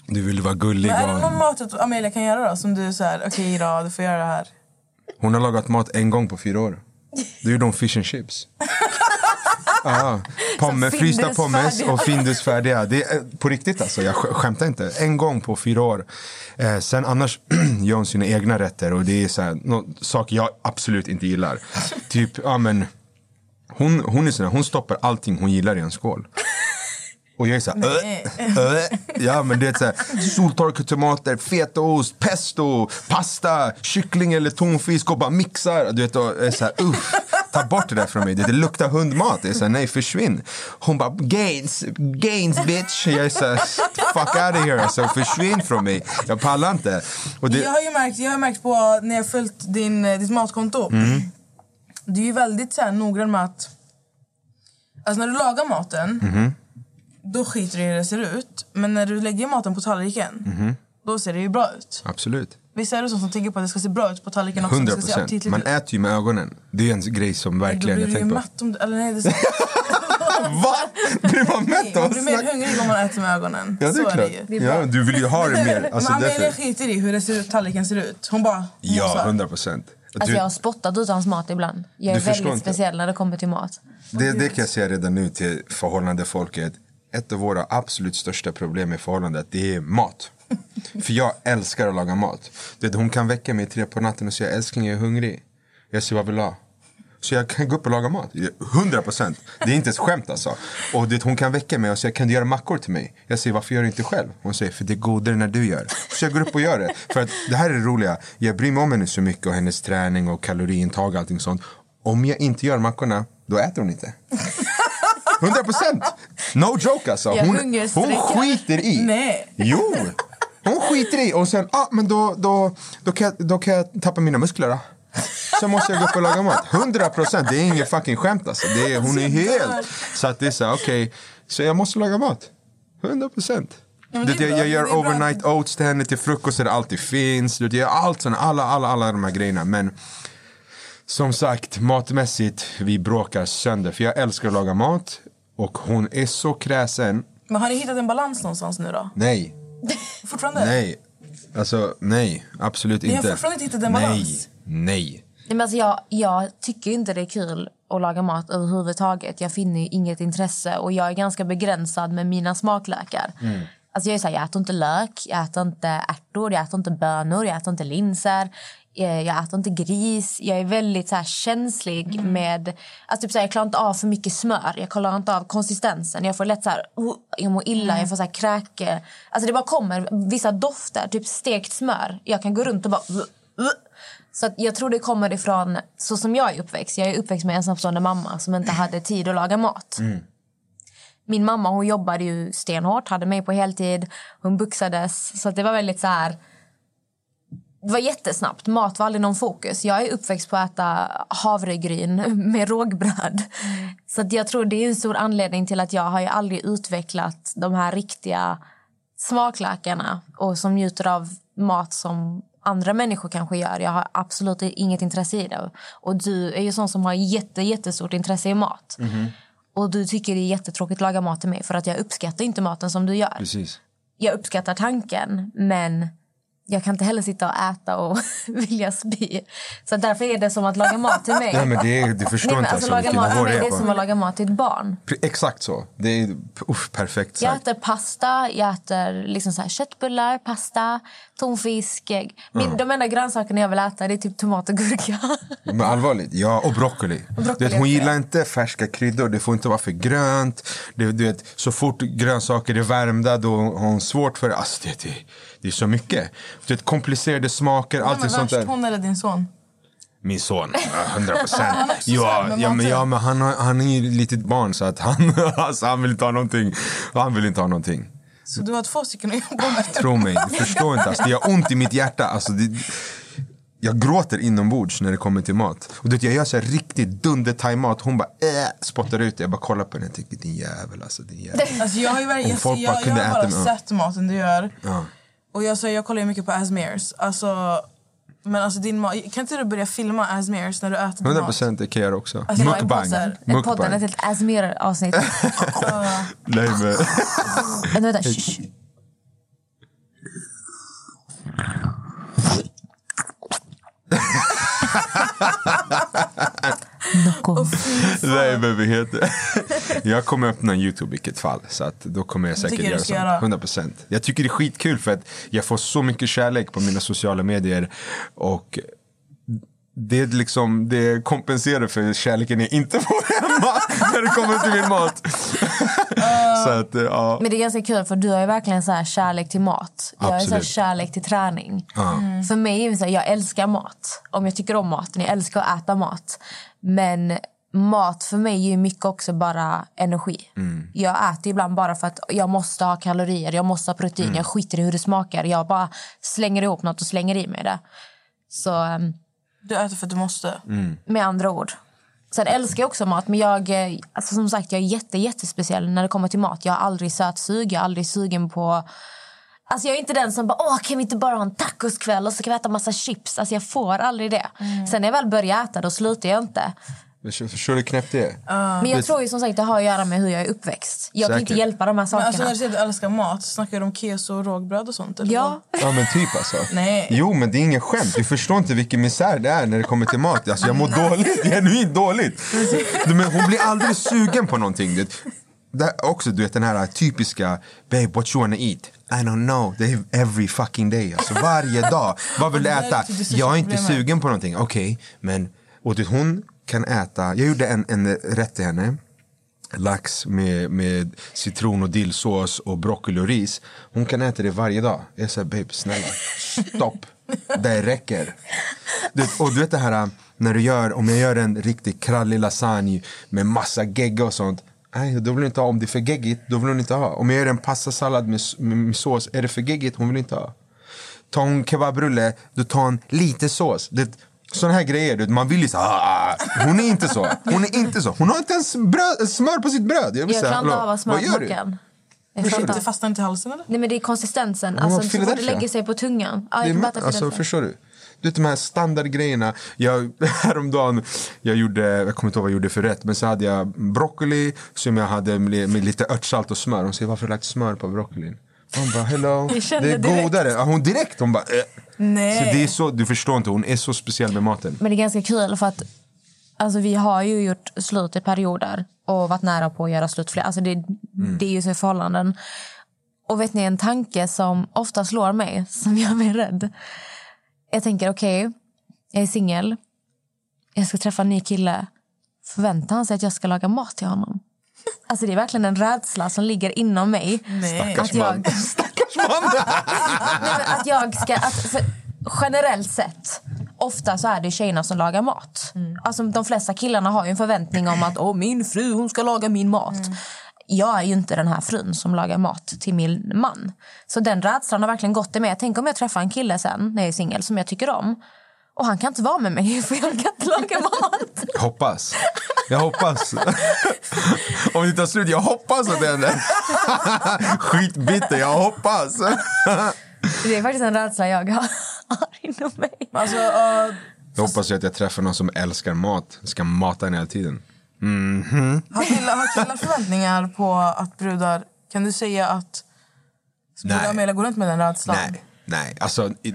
du vill vara gullig. Men är det någon mat att Amelia kan göra då? Som du säger, okej då, du får göra det här. hon har lagat mat en gång på fyra år. Då gjorde hon fish and chips. *laughs* Så frysta pommes och Findus färdiga. Det är eh, på riktigt alltså, jag sk- skämtar inte. En gång på fyra år. Eh, sen annars *clears throat* gör hon sina egna rätter och det är så här, saker jag absolut inte gillar. Typ, ja men hon, hon är sån här, hon stoppar allting hon gillar i en skål. Och jag är såhär, äh, äh. Ja men det är såhär, soltorkade tomater, fetaost, pesto, pasta, kyckling eller tonfisk och bara mixar. Du vet, och jag är såhär, uff, ta bort det där från mig. Det, det luktar hundmat. Jag är såhär, nej försvinn. Hon bara, gains, gains bitch. Jag är såhär, fuck out of here. Alltså, försvinn från mig. Jag pallar inte. Det, Jag har ju märkt, jag har märkt på när jag har följt din, eh, ditt matkonto. Mm. Du är ju väldigt så här, noggrann med att... Alltså när du lagar maten, Mhm. Då skiter du i hur det ser ut. Men när du lägger maten på tallriken, Mhm. då ser det ju bra ut. absolut. Visst är du sån som tänker på att det ska se bra ut på tallriken också? 100 Det ska se procent. Man ut. äter ju med ögonen. Det är en grej som Då verkligen blir jag du ju tänker på. mätt om du... Eller nej, det *laughs* Va? Blir man mätt av man blir mer hungrig om man äter med ögonen. Ja, det Så är klart. ju. Ja, du vill ju ha det mer. *laughs* Alltså, men Amelia skiter i hur det ser ut, tallriken ser ut. Hon bara... Ja, mosar. 100 procent. Alltså jag har spottat ut hans mat ibland. Jag är väldigt inte. speciell när det kommer till mat. Det, det kan jag säga redan nu till förhållande folket. Ett av våra absolut största problem i förhållandet det är mat. *laughs* För jag älskar att laga mat. Det, hon kan väcka mig tre på natten och säga älskling jag är hungrig. Jag säger vad vill du ha? Så jag kan gå upp och laga mat. 100 procent. Det är inte ett skämt alltså. Och det, hon kan väcka mig och säga kan du göra mackor till mig? Jag säger varför gör du inte själv? Hon säger för det är godare när du gör. Så jag går upp och gör det. För att det här är det roliga. Jag bryr mig om henne så mycket och hennes träning och kaloriintag och allting sånt. Om jag inte gör mackorna, då äter hon inte. *laughs* 100 procent! No joke alltså. Hon, hon skiter i. Nej. Jo! Hon skiter i och sen, ah, men då, då, då, kan jag, då kan jag tappa mina muskler då. Så måste jag gå upp och laga mat. 100 procent, det är inget fucking skämt alltså. Det är, hon är helt... Så att det är så okej, så jag måste laga mat. 100 procent. men det jag, jag gör Det overnight oats till henne till frukost det alltid finns. Jag gör allt sånt, alla, alla, alla de här grejerna. Men som sagt, matmässigt, vi bråkar sönder. För jag älskar att laga mat. Och hon är så kräsen. Men har ni hittat en balans någonstans nu då? Nej, *laughs* Fortfarande? nej. Alltså nej, absolut Ni har inte. fortfarande inte hittat en nej, balans? Nej. Nej, Men alltså jag, jag tycker inte det är kul att laga mat överhuvudtaget. Jag finner inget intresse och jag är ganska begränsad med mina smaklökar. Alltså jag, är så här, jag äter inte lök, jag äter inte ärtor, jag äter inte bönor, jag äter inte linser. eh, Jag äter inte gris. Jag är väldigt så här, känslig med... Alltså typ så här, jag klarar inte av för mycket smör. Jag klarar inte av konsistensen. Jag får lätt så här, oh, jag mår illa, jag får så här, kräke. Alltså det bara kommer vissa dofter, typ stekt smör. Jag kan gå runt och bara... "Uh, uh." Så jag tror det kommer ifrån så som jag är uppväxt. Jag är uppväxt med en ensamstående mamma som inte hade tid att laga mat. Min mamma hon jobbade ju stenhårt, hade mig på heltid. Hon buxades. Så det var väldigt så här... Det var jättesnabbt. Mat var aldrig någon fokus. Jag är uppväxt på att äta havregryn *laughs* med rågbröd. Så att jag tror det är en stor anledning till att jag har ju aldrig utvecklat de här riktiga smaklökarna och som njuter av mat som andra människor kanske gör. Jag har absolut inget intresse i det. Och du är ju sån som har jätte, jättestort intresse i mat. Och du tycker det är jättetråkigt att laga mat till mig för att jag uppskattar inte maten som du gör. Precis. Jag uppskattar tanken, men jag kan inte heller sitta och äta och *laughs* vilja spy. Så därför är det som att laga mat till mig. Nej men det är, du förstår Nej, inte alltså, alltså, laga mat till nivå mig det är som att laga mat till ett barn. Exakt så. Det är uff, perfekt Jag sagt. äter pasta, jag äter liksom så här köttbullar, pasta, tonfisk. ägg. Min, De enda grönsakerna jag vill äta det är typ tomat och gurka. *laughs* Men allvarligt, ja och broccoli. broccoli du vet, hon gillar inte färska kryddor, det får inte vara för grönt. Det, du vet, så fort grönsaker är värmda då har hon svårt för det. Alltså, det, det, det är så mycket. Du vet, komplicerade smaker, allt är sånt värst, där. hon eller din son? Min son, ja, *laughs* 100 procent. Ja, ja, men, ja, men han, han är ju ett litet barn så att han, *laughs* alltså, han vill inte ha någonting. Han vill inte ha någonting. Så du har två stycken att jobba med. Tro mig, du förstår inte. Alltså, det gör ont i mitt hjärta. Alltså, det, jag gråter inombords när det kommer till mat. Och du jag gör så här riktigt dunder-thai-mat. Hon bara äh, spottar ut det. Jag bara kollar på den och tänker din jävel alltså. Din jävel. Alltså jag har ju verkligen, folk jag, jag, jag har bara sett maten du gör. Ja. Och jag, så, jag kollar ju mycket på Asmears. Alltså, men alltså din mat, kan inte du börja filma Asmears när du äter din 100 mat? procent, det kan jag göra också. Alltså, är Mukbang. podden. Ett Mukbang. helt Asmer-avsnitt. *laughs* Nej, men, vänta, vänta. shh. *laughs* Nocco. nej, men vad heter? *laughs* Jag kommer öppna Youtube i vilket fall. Så att då kommer jag säkert göra sånt. göra? 100 procent. Jag tycker det är skitkul för att jag får så mycket kärlek på mina sociala medier. Och det, är liksom, det kompenserar för kärleken jag inte får hemma *laughs* när det kommer till min mat. *laughs* så att, ja. Men det är ganska kul för du har ju verkligen så här kärlek till mat. Jag har ju så här Absolut. kärlek till träning. För mig är det så här, jag älskar mat. Om jag tycker om maten, jag älskar att äta mat. Men mat för mig är ju mycket också bara energi. Jag äter ibland bara för att jag måste ha kalorier, jag måste ha protein. Jag skiter i hur det smakar. Jag bara slänger ihop något och slänger i mig det. Så ehm, Du äter för att du måste. med andra ord. Sen älskar jag också mat, men jag, eh, alltså som sagt, jag är jätte, jättespeciell när det kommer till mat. Jag har aldrig sötsug, jag är aldrig sugen på... Alltså jag är inte den som bara, åh kan vi inte bara ha en tacoskväll och så kan vi äta massa chips. Alltså jag får aldrig det. Sen när jag väl börjar äta då slutar jag inte. Förstår förstår du hur knäppt det är? Men jag tror ju som sagt det har att göra med hur jag är uppväxt. Jag kan inte Säkert. hjälpa de här Men sakerna. alltså när du säger att du älskar mat, snackar du om keso och rågbröd och sånt? Eller Ja. Ja men typ alltså. Nej. Jo men det är ingen skämt. Du förstår inte vilken misär det är när det kommer till mat. Alltså jag mår dåligt, genuint dåligt. Men hon blir aldrig sugen på någonting. Det, också du vet den här typiska Babe what you wanna eat? I don't know. Det är every fucking day. Alltså varje dag. Vad vill du äta? Jag är inte sugen på någonting. Okej, men och hon kan äta. Jag gjorde en, en rätt till henne lax med, med citron och dillsås och broccoli och ris. Hon kan äta det varje dag. Jag säger babe snälla, stopp. Det räcker. Du, och du vet det här äh, när du gör, om jag gör en riktigt krallig lasagne med massa gegga och sånt. Nej, då vill hon inte ha. Om det är för geggigt, då vill hon inte ha. Om jag gör en pastasallad med, med, med sås, är det för geggigt, hon vill inte ha. Tar hon kebabrulle, då tar hon lite sås. Det, såna här grejer, du man vill ju så ah, Hon är inte så. Hon är inte så. Hon har inte ens bröd, smör på sitt bröd. Jag, vill Jag säga, klarar inte av att smör vad på gör du? mackan. Jag klarar inte Det fastnar inte i halsen eller? Nej men det är konsistensen. Alltså, så fort det lägger sig på tungan. Ja, Det är, kan alltså, förstår du? Du vet de här standardgrejerna. Jag, *laughs* häromdagen, jag, gjorde, jag kommer inte ihåg vad jag gjorde för rätt. Men så hade jag broccoli som jag hade med, med lite örtsalt och smör. Hon säger varför har du lagt smör på broccolin? Hon bara hello, *laughs* det är direkt. godare. Ja, Hon direkt, hon bara eh. Nej. Så det är så, du förstår inte, hon är så speciell med maten. Men det är ganska kul för att alltså, vi har ju gjort slut i perioder och varit nära på att göra slut fler. Alltså, det, det är ju så i förhållanden. Och vet ni en tanke som ofta slår mig, *laughs* som gör mig rädd. Jag tänker okej, jag är singel. Jag ska träffa en ny kille. Förväntar han sig att jag ska laga mat till honom? *laughs* Alltså det är verkligen en rädsla som ligger inom mig. Nej. Att jag, *laughs* Stackars man! *laughs* Att jag ska... Att, för, generellt sett, ofta så är det tjejerna som lagar mat. Alltså, de flesta killarna har ju en förväntning om att Åh, min fru hon ska laga min mat. Jag är ju inte den här frun som lagar mat till min man. Så den rädslan har verkligen gått i mig. Tänk om jag träffar en kille sen när jag är singel som jag tycker om. Och han kan inte vara med mig *laughs* för jag kan inte laga mat. Jag hoppas. Jag hoppas. *laughs* Om det tar slut, jag hoppas att det händer. *laughs* Skitbitter, jag hoppas. Det är faktiskt en rädsla jag har, har inom mig. Alltså, uh, Jag hoppas att jag träffar någon som älskar mat. Ska mata henne hela tiden. Har, killar, har killar förväntningar på att brudar... Kan du säga att brudar och Amelia går runt med den rädslan? Nej, nej. Alltså, i,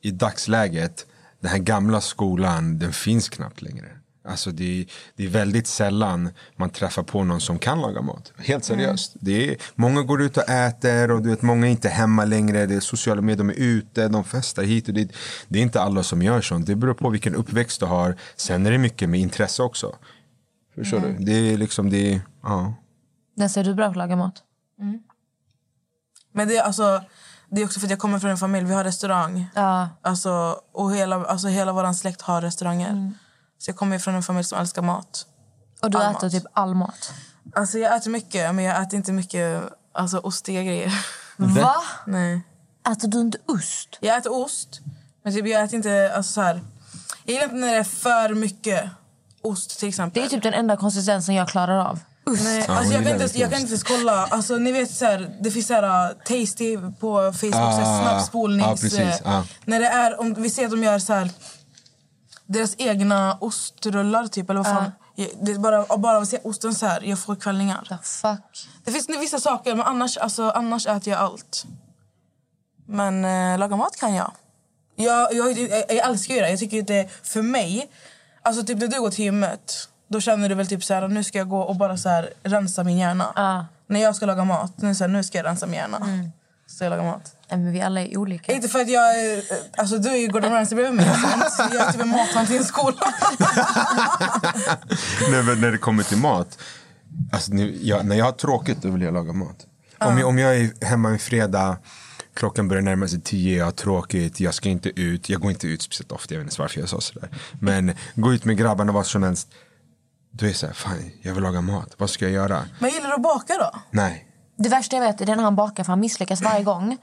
I dagsläget, den här gamla skolan, den finns knappt längre. Alltså det, är- det är väldigt sällan man träffar på någon som kan laga mat. Helt seriöst. Det är, många går ut och äter och du vet, många är inte hemma längre. Det är sociala medier, de är ute, de festar hit och dit. Det är inte alla som gör sånt. Det beror på vilken uppväxt du har. Sen är det mycket med intresse också. Förstår du? Det är liksom, det är, ja. När är du bra på att laga mat? Men det är alltså... Det är också för att jag kommer från en familj, vi har restaurang. Ja. Alltså, och hela, alltså hela vår släkt har restauranger. Mm. Så jag kommer från en familj som älskar mat. Och du All äter mat. typ all mat. Alltså jag äter mycket, men jag äter inte mycket alltså, ostiga grejer. Va? Nej. Äter du inte ost? Jag äter ost, men typ jag äter inte... Alltså, så här, jag gillar inte när det är för mycket ost, till exempel. Det är typ den enda konsistensen jag klarar av. Nej, alltså jag, kan inte, jag kan inte ens kolla. Alltså, ni vet, så här, det finns så här, uh, tasty på Facebook, så här, Ah, snabbspolnings... eh, ah. När det är, om vi ser att de gör så här, deras egna ostrullar, typ, eller vad fan. Jag- Det är bara, bara av att se osten så här, jag får kvällningar. The fuck? Det finns vissa saker, men annars, alltså, annars äter jag allt. Men eh, laga mat kan jag. Jag, jag, jag, jag älskar ju det. Jag tycker att det för mig... Alltså typ när du går till gymmet, då känner du väl typ så här, nu ska jag gå och bara så här, rensa min hjärna. Ja. När jag ska laga mat, nu, så här, nu ska jag rensa min hjärna. Så jag lagar mat. Nej, Men vi alla är olika. Inte för att jag är... Alltså du är ju Gordon Ramsay bredvid mig. Så jag är typ en mathanteringsskola. *laughs* Nej, men när det kommer till mat. Alltså, nu, jag, när jag har tråkigt då vill jag laga mat. Om, jag, om jag är hemma en fredag, klockan börjar närma sig tio, jag har tråkigt, jag ska inte ut. Jag går inte ut speciellt ofta, jag vet inte varför jag sa sådär. Men gå ut med grabbarna vad som helst. Då är jag såhär, fan jag vill laga mat, vad ska jag göra? Men gillar du att baka då? Nej, Det värsta jag vet är när han bakar för han misslyckas varje gång.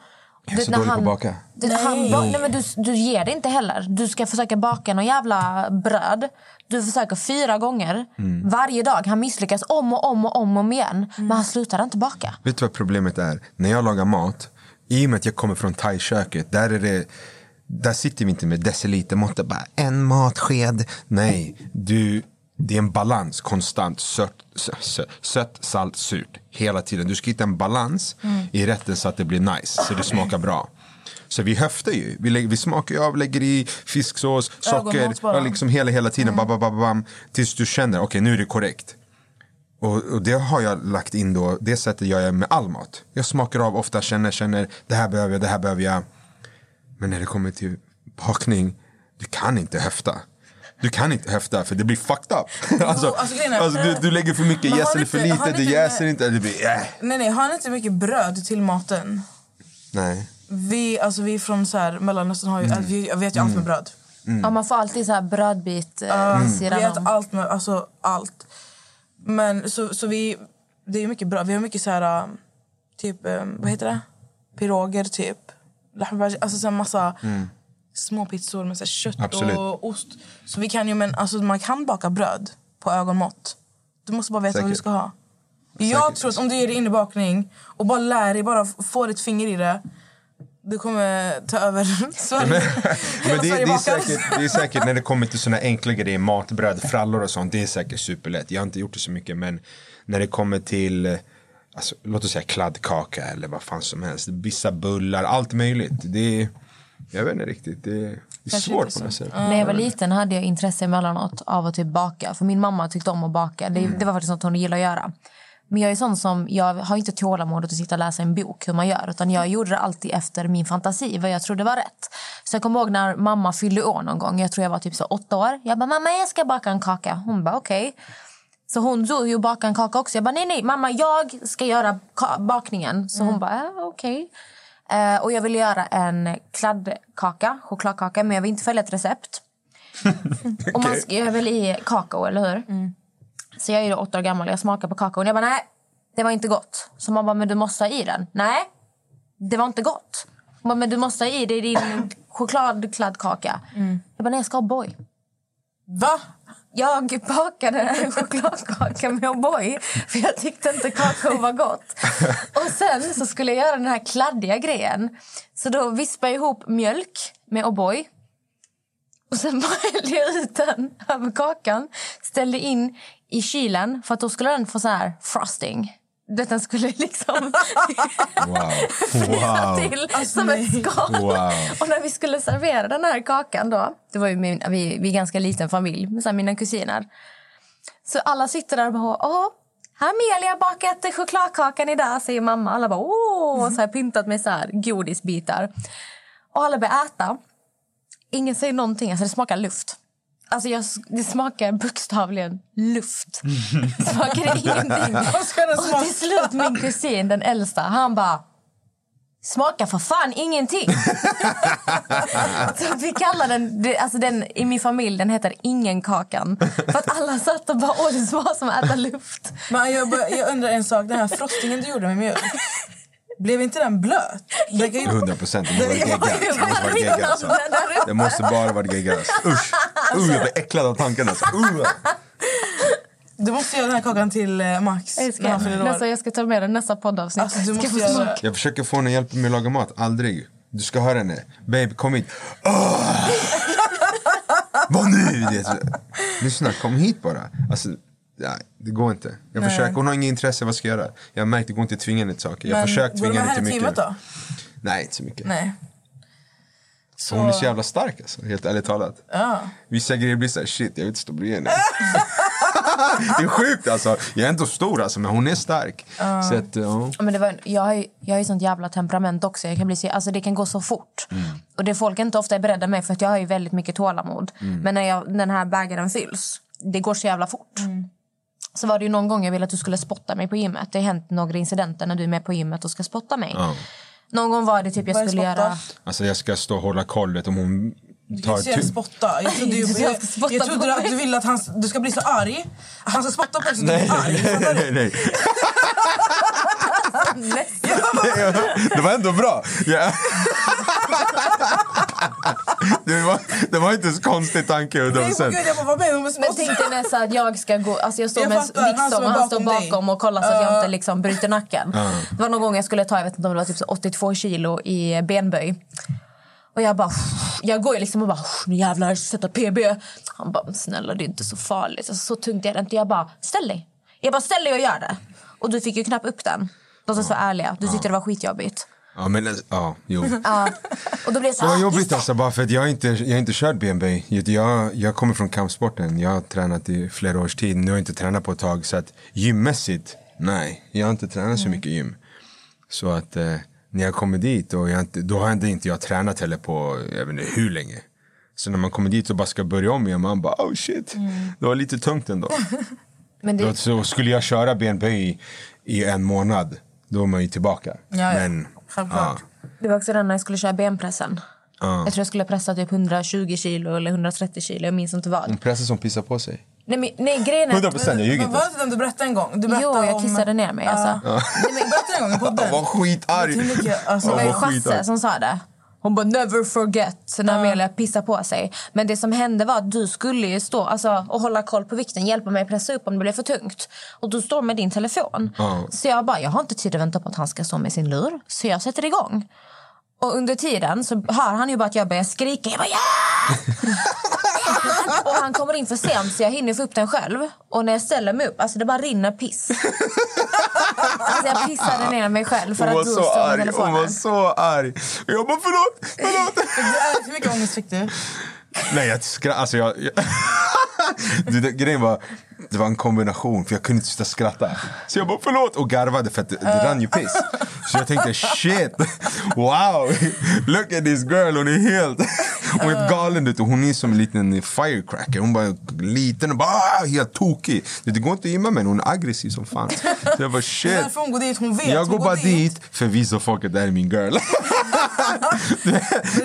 jag är så när dålig på han, att baka. Det, han, ba- nej, men du, du ger det inte heller. Du ska försöka baka någon jävla bröd. Du försöker fyra gånger Mm. varje dag. Han misslyckas om och om och om, och om igen. Men han slutar inte baka. Vet du vad problemet är? När jag lagar mat, i och med att jag kommer från thai-köket, där är det där sitter vi inte med decilitermått och bara en matsked. Nej, du, det är en balans konstant. Sött, sött, sött salt, surt. Hela tiden. Du ska hitta en balans i rätten så att det blir nice, så det smakar bra. Så vi höftar ju. Vi, lägger, vi smakar av, lägger i fisksås, socker, liksom hela, hela tiden. Bam, bam, bam, bam, tills du känner, okej nu är det korrekt. Och, och det har jag lagt in då, det sättet gör jag med all mat. Jag smakar av ofta, känner, känner, det här behöver jag, det här behöver jag. Men när det kommer till bakning, du kan inte höfta. Du kan inte höfta för det blir fucked up. *laughs* alltså, alltså, är- alltså, du, du lägger för mycket, det för lite, det jäser inte. Det blir, äh. Nej, nej, har ni inte mycket bröd till maten? Nej. Vi, alltså, vi från så här, Mellanöstern har ju, Mm. vi, jag vet ju allt med bröd. Ja, man får alltid så här brödbit eh, vid Vi äter allt med, alltså allt. Men så, så vi, det är mycket bröd. Vi har mycket så här, um, typ, um, vad heter det? Piroger typ. Alltså så massa små pizzor med så kött Absolut. och ost. Så vi kan ju, men alltså man kan baka bröd på ögonmått. Du måste bara veta vad du Säkert. ska ha. Jag Säkert. tror att om du ger dig in i bakning och bara lär dig, bara få ditt finger i det. Du kommer ta över *laughs* Sverige. Men, *laughs* men det, Sverige det, är säkert, det är säkert när det kommer till såna enkla grejer, matbröd, frallor och sånt, det är säkert superlätt. Jag har inte gjort det så mycket, men när det kommer till, alltså, låt oss säga kladdkaka eller vad fan som helst, vissa bullar, allt möjligt. Det är, jag vet inte riktigt, det är, det är svårt på något sätt. När jag var liten hade jag intresse emellanåt av att typ baka. För min mamma tyckte om att baka. Det, Mm. det var faktiskt något hon gillade att göra. Men jag är sån som, jag har inte tålamodet att sitta och läsa en bok hur man gör. Utan jag gjorde det alltid efter min fantasi, vad jag trodde var rätt. Så jag kommer ihåg när mamma fyllde år någon gång. Jag tror jag var typ så åtta år. Jag bara, mamma jag ska baka en kaka. Hon bara, okej. Så hon tog ju bakade en kaka också. Jag bara, nej nej mamma jag ska göra bakningen. Så hon bara, ja, okej. Eh, och jag ville göra en kladdkaka, chokladkaka, men jag vill inte följa ett recept. *laughs* Och man ska jag väl i kakao, eller hur? Så jag är då åtta år gammal, jag smakar på kakaon. Jag bara, nej, det var inte gott. Så man bara, men du måste ha i den. Nej, det var inte gott. Hon bara, men du måste ha i det i din chokladkladdkaka. Jag bara, nej jag ska ha boy. Va? Jag bakade en chokladkaka med O'boy för jag tyckte inte kakao var gott. Och sen så skulle jag göra den här kladdiga grejen. Så då vispade jag ihop mjölk med O'boy. Och sen bara *laughs* hällde jag ut den över kakan. Ställde in i kylen för att då skulle den få så här frosting. Den skulle *laughs* liksom Wow. *laughs* frysa Wow. till som ett skal. Wow. Och när vi skulle servera den här kakan då, det var ju min, vi, vi är en ganska liten familj med så här mina kusiner. Så alla sitter där och bara, åh, här har Amelia bakat chokladkakan idag, säger mamma. Alla bara, åh, så här pyntat med så här godisbitar. Och alla börjar äta. Ingen säger någonting, alltså det smakar luft. Alltså jag, det smakar bokstavligen luft. Det *laughs* smakar ingenting. *laughs* Och till slut min kusin, den äldsta, han bara... smakar för fan ingenting. *laughs* så vi kallar den, alltså den, i min familj, den heter ingenkakan. För att alla satt och bara, åh det smakar som att äta luft. Men jag, jag undrar en sak. Den här frostingen du gjorde med mjölk. Blev inte den blöt? Den kan ju- 100 procent. Det måste. Det måste vara geggat. Alltså. Det måste bara vara geggat. Usch. Uh, jag blir äcklad av tanken. Alltså. Uh. Du måste göra den här kakan till eh, Max Jag år. nästa, jag ska ta med den nästa poddavsnitt. Alltså, du Ska måste få göra. Jag försöker få henne att hjälpa mig att laga mat. Aldrig. Du ska höra henne. Babe, kom hit. Oh! *laughs* Vad nu? Lyssna, kom hit bara. Alltså, nej, det går inte. Jag Nej. försöker. Hon har inget intresse. Vad ska jag göra? Jag har märkt det går inte att tvinga henne till saker. Jag har försökt tvinga henne till mycket. då? Nej, inte så mycket. Nej. Så, Hon är så jävla stark alltså, helt ärligt talat. Ja. Vissa grejer blir såhär, shit jag vill inte stå bredvid henne. *laughs* det är sjukt alltså. Jag är inte stor alltså, men hon är stark. Så att, ja. Ja, Men det var, jag, har ju, jag har ju sånt jävla temperament också. Jag kan bli, så- alltså det kan gå så fort. Och det folk inte ofta är beredda med för att jag har ju väldigt mycket tålamod. Men när jag, den här bägaren fylls, det går så jävla fort. Så var det ju någon gång jag ville att du skulle spotta mig på gymmet. Det har hänt några incidenter när du är med på gymmet och ska spotta mig. Ja. Någon gång var det typ jag Vad är skulle spotta? göra... Alltså jag ska stå och hålla koll om hon Du tar kan inte säga tu- spotta. Jag trodde, ju, *laughs* jag, spotta jag på trodde att du ville att han, du ska bli så arg. Han ska spotta på dig så du Nej, blir arg. nej, Fattar nej, nej. *laughs* Det var ändå bra. Ja. *laughs* Det, var, det var inte så konstig tanke. 100%. Nej, på gud, jag bara, vad menar Men tänk dig nästan att jag ska gå, alltså jag står Jag med står och han står bakom dig. och kollar så att jag Ja. inte liksom bryter nacken. Det var någon gång jag skulle ta, jag vet inte om det var typ så 82 kilo i benböj. Och jag bara, jag går ju liksom och bara, nu jävlar, sätta PB. Han bara, snälla det är inte så farligt. Alltså, så tungt är det inte. Jag bara, ställ dig. Jag bara, ställ dig och gör det. Och du fick ju knappt upp den. Låt oss vara ärliga. Du tyckte det var skitjobbigt. Ja, men ja, jo. *laughs* Ja. Och då blev det så Det var ah, jobbigt alltså, bara för att jag har inte, jag har inte kört BNB. Jag, jag kommer från kampsporten. Jag har tränat i flera års tid. Nu har jag inte tränat på ett tag. Så att gymmässigt, nej. Jag har inte tränat så mycket gym. Så att eh, när jag kommer dit, och jag då har inte, inte jag tränat heller på jag vet inte hur länge. Så när man kommer dit och bara ska börja om igen, man bara oh shit. Det var lite tungt ändå. *laughs* Men Då, det, så skulle jag köra BNP i, i en månad, då är man ju tillbaka. Ja, ja. Men, Självklart. det var också den när jag skulle köra benpressen. ja. Jag tror jag skulle pressa typ 120 kilo eller 130 kilo. Jag minns inte vad. Hon pressar som pissar på sig. Nej, men, nej grejen är... 100 procent, jag ljuger Men inte. var det den du berättade en gång? Du Jo, jag om- kissade ner mig. Alltså. Nej, men *laughs* berättade en gång i podden. Jag var skitarg. Alltså, Det var ju Chasse som sa det. Hon bara never forget när Amelia pissar på sig. Men det som hände var att du skulle ju stå alltså, och hålla koll på vikten, hjälpa mig att pressa upp om det blev för tungt. Och du står med din telefon. Så jag bara, jag har inte tid att vänta på att han ska stå med sin lur. Så jag sätter igång. Och under tiden så hör han ju bara att jag börjar skrika. Jag bara ja! *laughs* och han kommer in för sent så jag hinner få upp den själv. Och när jag ställer mig upp, alltså det bara rinner piss. alltså jag pissade ner mig själv för Hon att du stod med telefonen. hon var så arg. Och jag bara förlåt, förlåt. Hur mycket ångest fick du? Nej jag skrattade, alltså jag... *laughs* jag grejen var, det var en kombination för jag kunde inte sluta skratta. Så jag bara förlåt och garvade för att det, det rann ju piss. Så jag tänkte shit, wow, look at this girl, hon är helt... Hon är helt galen och hon är som en liten firecracker. Hon bara liten och bara ah, helt tokig. Det, det går inte att gymma med henne, hon är aggressiv som fan. Så jag bara shit. Därför hon går dit, hon vet. Jag går bara dit för att visa folk att det här är min girl.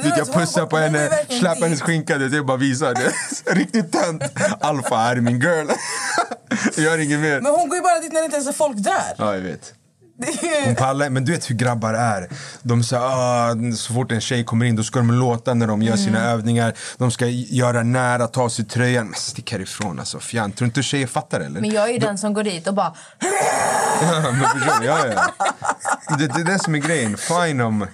Du *laughs* jag pussar på henne, dit. hennes skinka. du vet, Jag bara visar. Det. *laughs* Riktigt tönt. Alfa här är min girl. *laughs* Jag inget mer. Men hon går ju bara dit när det inte ens är folk där. Ja, jag vet. Hon pallar, men du vet hur grabbar är. De så, ah, så fort en tjej kommer in då ska de låta när de gör sina Mm. övningar. De ska göra nära, ta sig tröjan. Men stick härifrån alltså. Fjant. Tror inte tjejer fattar eller? Men jag är ju den som går dit och bara... *laughs* men förstår? Ja, ja. Det, det är det som är grejen. Fine om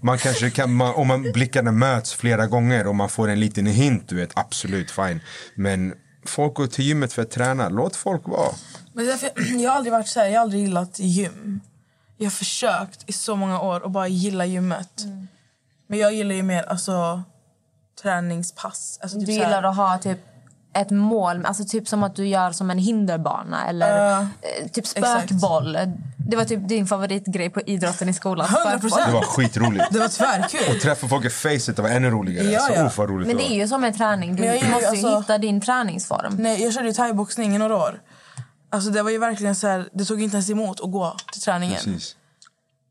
man kanske kan, man, om man blickarna möts flera gånger och man får en liten hint, du vet, absolut fine. Men folk går till gymmet för att träna. Låt folk vara. Men därför, *clears throat* jag har aldrig varit så här, jag har aldrig gillat gym. Jag har försökt i så många år att bara gilla gymmet. Mm. Men jag gillar ju mer alltså, träningspass. Alltså, typ Du så här- gillar att ha typ ett mål, alltså typ som att du gör som en hinderbana eller eh, typ spökboll. Det var typ din favoritgrej på idrotten i skolan. 100%. spökboll. Det var skitroligt. Det var tvärkul. Och träffa folk i facet det var ännu roligare. Ja, Så, ja. uff, vad roligt Men det är ju som en träning. Du måste ju alltså- hitta din träningsform. Nej, jag körde ju thaiboxning i några år. Alltså, det var ju verkligen så här, det tog inte ens emot att gå till träningen. Precis.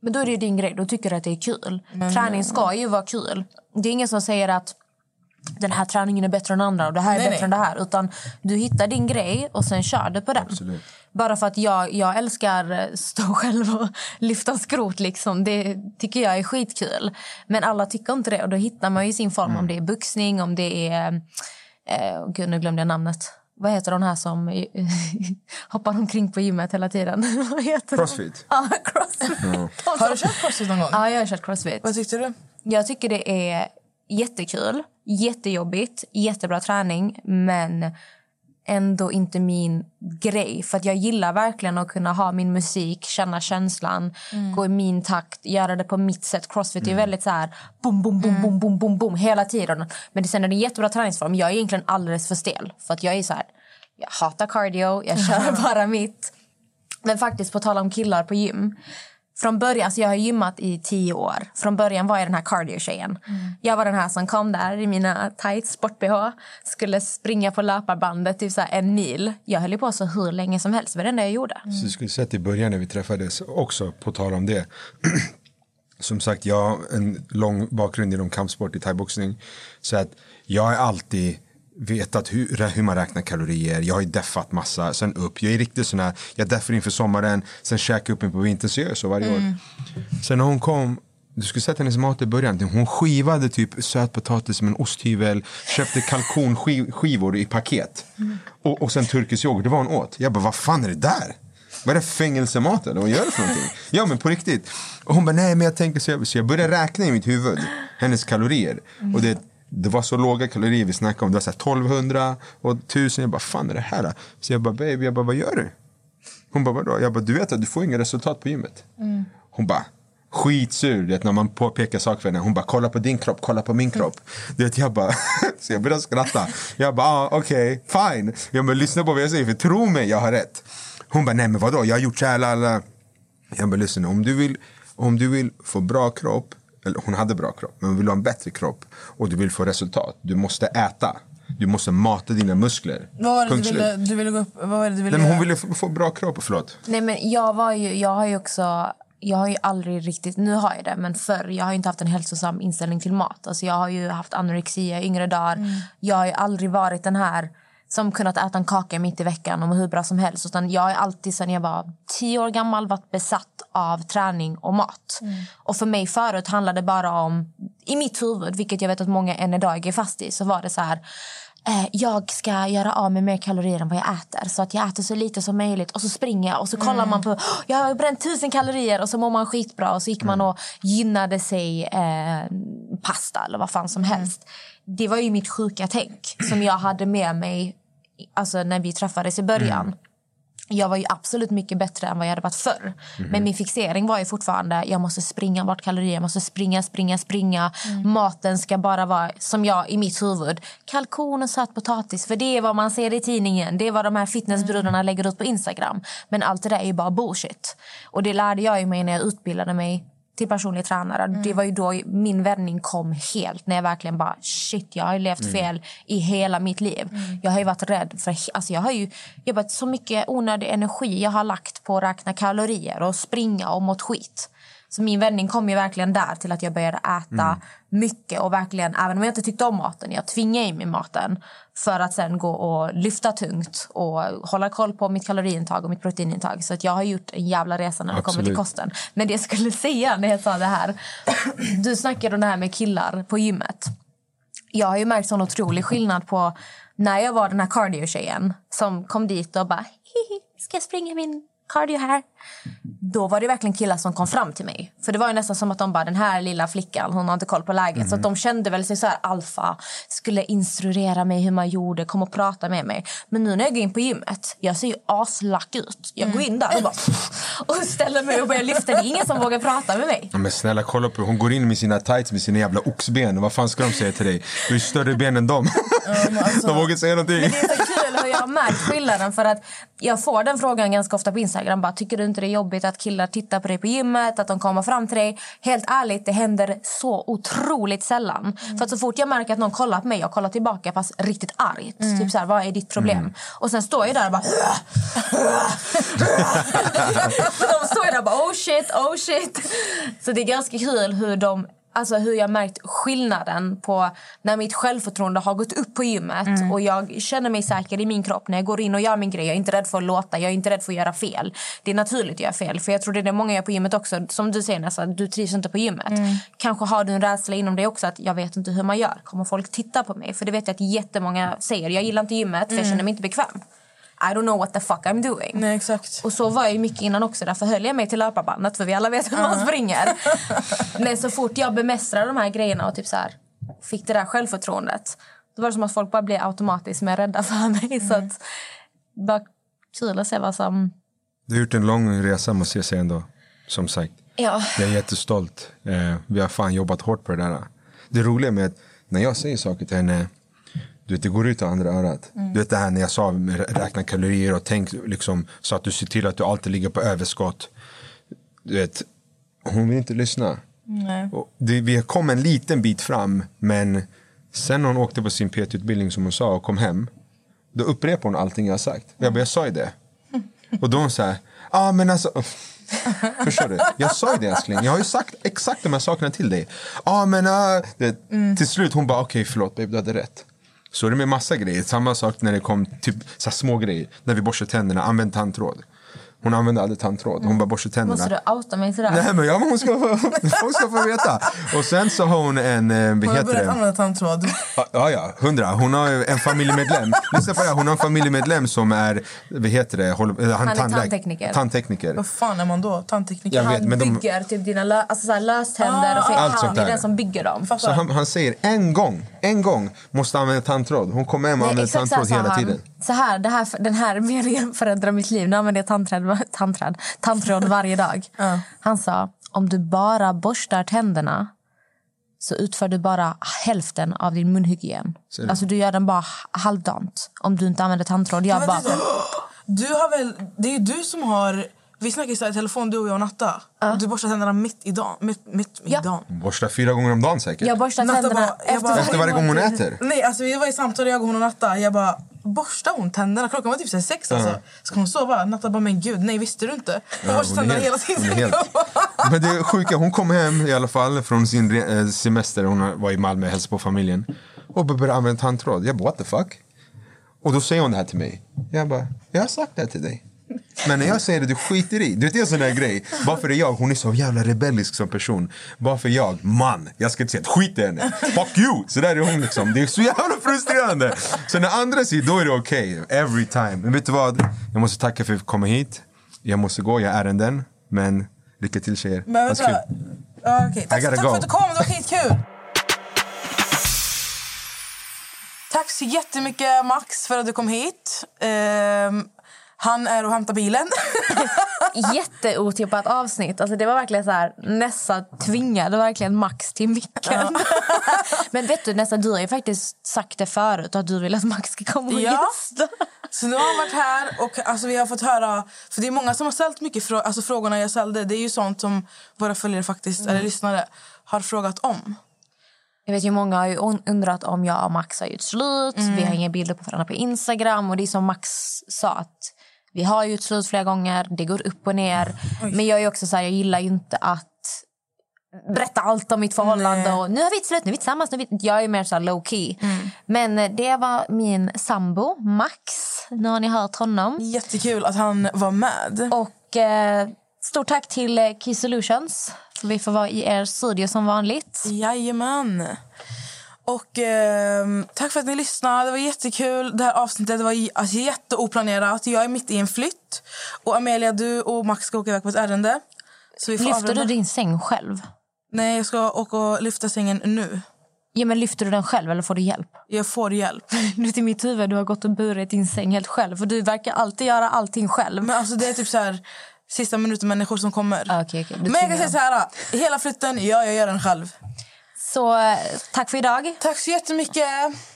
Men då är det ju din grej. Då tycker du att det är kul. Träning ska ju vara kul. Det är ingen som säger att den här träningen är bättre än andra och det här är Nej, bättre nej. än det här. Utan du hittar din grej och sen kör du på den. Absolut. Bara för att jag, jag älskar stå *laughs* själv och lyfta skrot. Liksom. Det tycker jag är skitkul. Men alla tycker inte det. Och då hittar man ju sin form. Mm. Om det är boxning, om det är... Eh, gud, nu glömde jag namnet. Vad heter de här som *laughs* hoppar omkring på gymmet hela tiden? *laughs* Vad heter Crossfit. Ja, crossfit. De Har du kört crossfit någon gång? Ja, jag har kört crossfit. Vad tyckte du? Jag tycker det är jättekul, jättejobbigt, jättebra träning men ändå inte min grej. För att Jag gillar verkligen att kunna ha min musik, känna känslan, gå i min takt, göra det på mitt sätt. Crossfit är väldigt så här boom, boom, boom, boom, boom, boom, boom hela tiden. Men det sen är det en jättebra träningsform. Jag är egentligen alldeles för stel. För att jag är så här, jag hatar cardio, jag *laughs* kör bara mitt. Men faktiskt, på tal om killar på gym. Från början, alltså jag har gymmat i tio år. Från början var jag den här cardio-tjejen. Jag var den här som kom där i mina tights, sport-bh. Skulle springa på löparbandet typ så en mil. Jag höll på så hur länge som helst. Det var det jag gjorde. Så du skulle sett i början när vi träffades också på tal om det. *clears throat* Som sagt, jag har en lång bakgrund inom kampsport i thaiboxning. Så att jag har alltid vetat hur, hur man räknar kalorier. Jag har ju deffat massa, sen upp. Jag är riktigt sån här, jag deffar inför sommaren, sen käkar upp mig på vintern. Så jag gör så varje år. Sen när hon kom, du skulle sett hennes mat i början. Hon skivade typ sötpotatis med en osthyvel, köpte kalkonskivor i paket. Och, och sen turkisk yoghurt, det var hon åt. Jag bara, vad fan är det där? Vad är det fängelsemat eller vad gör du för någonting? Ja men på riktigt. Och hon bara nej men jag tänker så jag, så jag började räkna i mitt huvud hennes kalorier. Och det, det var så låga kalorier vi snackade om. Det var så här 1200 och 1000. Jag bara fan är det här? Så jag bara baby, jag bara vad gör du? Hon bara vadå? Jag bara du vet att du får inga resultat på gymmet. Hon bara skitsur du vet, när man påpekar saker för henne. Hon bara kolla på din kropp, kolla på min kropp. Du vet, jag bara, *laughs* så jag började skratta. Jag bara ah, okej, fine. Jag bara lyssna på vad jag säger för tro mig jag har rätt. Hon bara nej men vadå jag har gjort så här. Lala. Jag bara lyssna om du vill, om du vill få bra kropp. Eller hon hade bra kropp men vill du ha en bättre kropp. Och du vill få resultat. Du måste äta. Du måste mata dina muskler. Vad var det Punkt du slut. ville, du ville gå upp? Vad var det du ville Nej, men hon ville få, få bra kropp, förlåt. Nej, men jag, var ju, jag har ju också... Jag har ju aldrig riktigt... Nu har jag det, men förr jag har ju inte haft en hälsosam inställning till mat. Alltså jag har ju haft anorexia i yngre dagar. Jag har aldrig varit den här som kunnat äta en kaka mitt i veckan och hur bra som helst. Utan jag har alltid sedan jag var tio år gammal varit besatt av träning och mat. Och för mig förut handlade det bara om, i mitt huvud, vilket jag vet att många än idag är fast i, så var det så här eh, jag ska göra av med mer kalorier än vad jag äter. Så att jag äter så lite som möjligt. Och så springer jag och så kollar man på "Åh, jag har bränt tusen kalorier och så mår man skitbra. Och så gick man och gynnade sig eh, pasta eller vad fan som helst. Det var ju mitt sjuka tänk som jag hade med mig alltså, när vi träffades i början. Jag var ju absolut mycket bättre än vad jag hade varit förr. Men min fixering var ju fortfarande jag måste springa bort kalorier. Jag måste springa, springa, springa. Maten ska bara vara, som jag i mitt huvud, kalkon och sötpotatis. För det är vad man ser i tidningen. Det är vad de här fitnessbrudarna lägger ut på Instagram. Men allt det där är ju bara bullshit. Och det lärde jag mig när jag utbildade mig till personlig tränare. Det var ju då min vändning kom helt. När jag verkligen bara, shit, jag har levt fel i hela mitt liv. Jag har ju varit rädd för, alltså jag har ju jobbat så mycket onödig energi jag har lagt på att räkna kalorier och springa och mått skit. Så min vändning kom ju verkligen där till att jag började äta mycket och verkligen, även om jag inte tyckte om maten, jag tvingade i mig maten för att sen gå och lyfta tungt och hålla koll på mitt kaloriintag och mitt proteinintag. Så att jag har gjort en jävla resa när det kommer till Absolut. kosten. Men det jag skulle *laughs* säga när jag sa det här, du snackade om det här med killar på gymmet. Jag har ju märkt sån otrolig skillnad på när jag var den här cardio-tjejen som kom dit och bara hihi, ska jag springa min cardio här? Då var det verkligen killar som kom fram till mig. För det var ju nästan som att de bara, den här lilla flickan, hon har inte koll på läget. Så att de kände väl sig så här alfa, skulle instruera mig hur man gjorde, kom och prata med mig. Men nu när jag går in på gymmet, jag ser ju aslack ut. Jag går in där och bara *laughs* och ställer mig och börjar lyfta. Det är ingen som vågar prata med mig. Men snälla kolla på Hon går in med sina tights med sina jävla oxben. Vad fan ska de säga till dig? Du har ju större ben än dem. men alltså- *laughs* de vågar säga någonting. Men det är så kul hur jag har märkt skillnaden för att jag får den frågan ganska ofta på Instagram. Bara, tycker du inte det är jobbigt att killar tittar på dig på gymmet, att de kommer fram till dig? Helt ärligt, det händer så otroligt sällan. För att så fort jag märker att någon kollar på mig, jag kollar tillbaka fast riktigt argt. Typ så här, vad är ditt problem? Och sen står jag där och bara... *laughs* de står där och bara, oh shit, oh shit. Så det är ganska kul hur de Alltså hur jag märkt skillnaden på när mitt självförtroende har gått upp på gymmet Mm. och jag känner mig säker i min kropp när jag går in och gör min grej. Jag är inte rädd för att låta, jag är inte rädd för att göra fel. Det är naturligt att göra fel. För jag tror det är det många gör på gymmet också. Som du säger Nessa, du trivs inte på gymmet. Mm. Kanske har du en rädsla inom dig också att jag vet inte hur man gör. Kommer folk titta på mig? För det vet jag att jättemånga säger. Jag gillar inte gymmet för jag känner mig inte bekväm. I don't know what the fuck I'm doing. Mm. Nej, exakt. Och så var jag ju mycket innan också. Därför höll jag mig till löparbandet. För vi alla vet hur man springer. *laughs* Men så fort jag bemästrade de här grejerna och typ så här, fick det där självförtroendet. Då var det som att folk bara blev automatiskt mer rädda för mig. Så att, bara kul att se vad som... Du har gjort en lång resa måste jag säga ändå. Som sagt. Ja. Jag är jättestolt. Eh, vi har fan jobbat hårt på det där. Det roliga med att när jag säger saker till henne, du vet, det går ut av andra örat. Du vet det här när jag sa räkna kalorier och tänk liksom, så att du ser till att du alltid ligger på överskott. Du vet, hon vill inte lyssna. Det, vi kom en liten bit fram, men sen när hon åkte på sin PT-utbildning som hon sa och kom hem, då upprepade hon allting jag har sagt. Jag bara, jag sa ju det. *laughs* Och då hon så här, ja ah, men alltså Förstår du? Jag sa ju det älskling. Jag har ju sagt exakt de här sakerna till dig. Ja ah, men uh, det, till slut hon bara okej okay, förlåt babe du hade rätt. Så är det med massa grejer. Samma sak när det kom typ så här små grejer. När vi borstar tänderna, använd tandtråd. Hon använde aldrig tandtråd. Hon bara borstar tänderna. Måste du outa mig sådär? Nej men ja, men hon ska få, *laughs* folk ska få veta. Och sen så har hon en, eh, Hon har heter börjat använda tandtråd. Ja, ja, hundra. Hon har en familjemedlem. Lyssna på det här. Hon har en familjemedlem som är, vad heter det? Håller, han, är tandläk- tandtekniker. Tandtekniker. Vad fan är man då? Tandtekniker? Jag vet, Han men de- bygger typ dina lö- alltså såhär löständer och Ah, så är allt han är den som bygger dem. Så han, han säger en gång, en gång måste använda tandtråd. Hon kommer hem och använder tandtråd hela han. tiden. Så här, det här, den här meningen förändrar mitt liv. Nu använder jag tandtråd, *laughs* tandtråd, tandtråd varje dag. *laughs* Ja. Han sa, om du bara borstar tänderna så utför du bara hälften av din munhygien. Ser du? Alltså du gör den bara halvdant om du inte använder tandtråd. Jag bara. *gasps* Du har väl, det är ju du som har... Vi snackade så här i telefon, du och jag och Natta. Du borstar tänderna mitt i dagen. Mitt, mitt i Ja. dagen. Hon borstar fyra gånger om dagen säkert. jag borstar Natta tänderna bara- jag efter, bara- Efter varje gång hon äter. Nej, alltså vi var i samtal, jag och hon och Natta. Jag bara, borstar hon tänderna? Klockan var typ så här sex alltså. Ska hon sova? Natta bara, men gud, nej visste du inte? Hon borstar hon är tänderna hela tiden. helt- Men det är sjuka, hon kom hem i alla fall från sin re- eh, semester. Hon var i Malmö och hälsade på familjen. Och började använda tandtråd. Jag bara what the fuck? Och då säger hon det här till mig. Jag bara, jag har sagt det här till dig. Men när jag säger det, du skiter i. Du vet, det är en sån där grej. Varför är jag? Hon är så jävla rebellisk som person. Varför är jag? Man. Jag ska inte säga skit i henne. Fuck you! Så där är hon liksom. Det är så jävla frustrerande. Så när andra säger, då är det okej. Every time. Men vet du vad? Jag måste tacka för att fick komma hit. Jag måste gå, jag har ärenden. Men lycka till tjejer. Men vänta. okej. Tack, gotta tack go. för att du kom, det var skitkul. Tack så jättemycket Max för att du kom hit. Ehm, han är och hämtar bilen. *laughs* Jätteotippat avsnitt. Alltså det var verkligen så här, Nessa tvingade verkligen Max till micken. *laughs* Men vet du Nessa, du har ju faktiskt sagt det förut att du vill att Max ska komma och Ja. gästa. Så nu har han varit här och alltså, vi har fått höra... För det är många som har ställt mycket frå- alltså, frågorna jag ställde. Det är ju sånt som våra följare faktiskt, eller lyssnare har frågat om. Jag vet ju många har ju un- undrat om jag och Max har gjort slut. Vi har inga bilder på varandra på Instagram. Och det är som Max sa att vi har slut flera gånger. Det går upp och ner. Men jag är också så här, jag gillar inte att berätta allt om mitt förhållande. Nej. Och nu har vi slut, nu är vi tillsammans. Nu är vi... Jag är mer så low key. Men eh, det var min sambo Max. Nu har ni hört honom. Jättekul att han var med. Och eh, stort tack till eh, Key Solutions. För vi får vara i er studio som vanligt. Jajamän. Och ehm, tack för att ni lyssnade. Det var jättekul. Det här avsnittet var alltså, jätteoplanerat. Jag är mitt i en flytt. Och Amelia, du och Max ska åka iväg på ett ärende. Så vi får Lyfter du avrunda. din säng själv? Nej, jag ska åka och lyfta sängen nu. Ja, men lyfter du den själv eller får du hjälp? Jag får hjälp. *laughs* Du i mitt huvud du har gått och burit din säng helt själv. För du verkar alltid göra allting själv. Men alltså det är typ så här sista minuten människor som kommer. Ah, okej, okej. Du Men jag kan säga så här, hela flytten, ja, jag gör den själv. Så eh, tack för idag. Tack så jättemycket.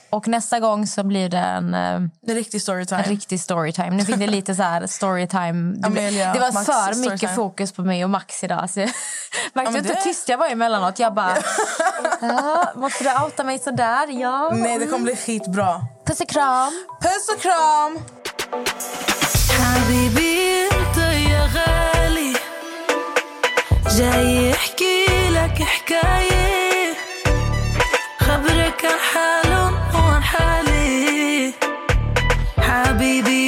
Och nästa gång så blir det en, eh, en Det är riktig storytime. riktig storytime. Nu fick det lite så här storytime. *laughs* Det, Amelia, det var Max för storytime. mycket fokus på mig och Max idag. Så jag *laughs* märkte men hur det- tyst jag var emellanåt. Jag bara, *laughs* ja, måste du outa mig så där? Ja. Nej, det kommer bli skitbra. Puss och kram. Puss och kram! حبيبي انت يا غالي صبرك حال حالي. حبيبي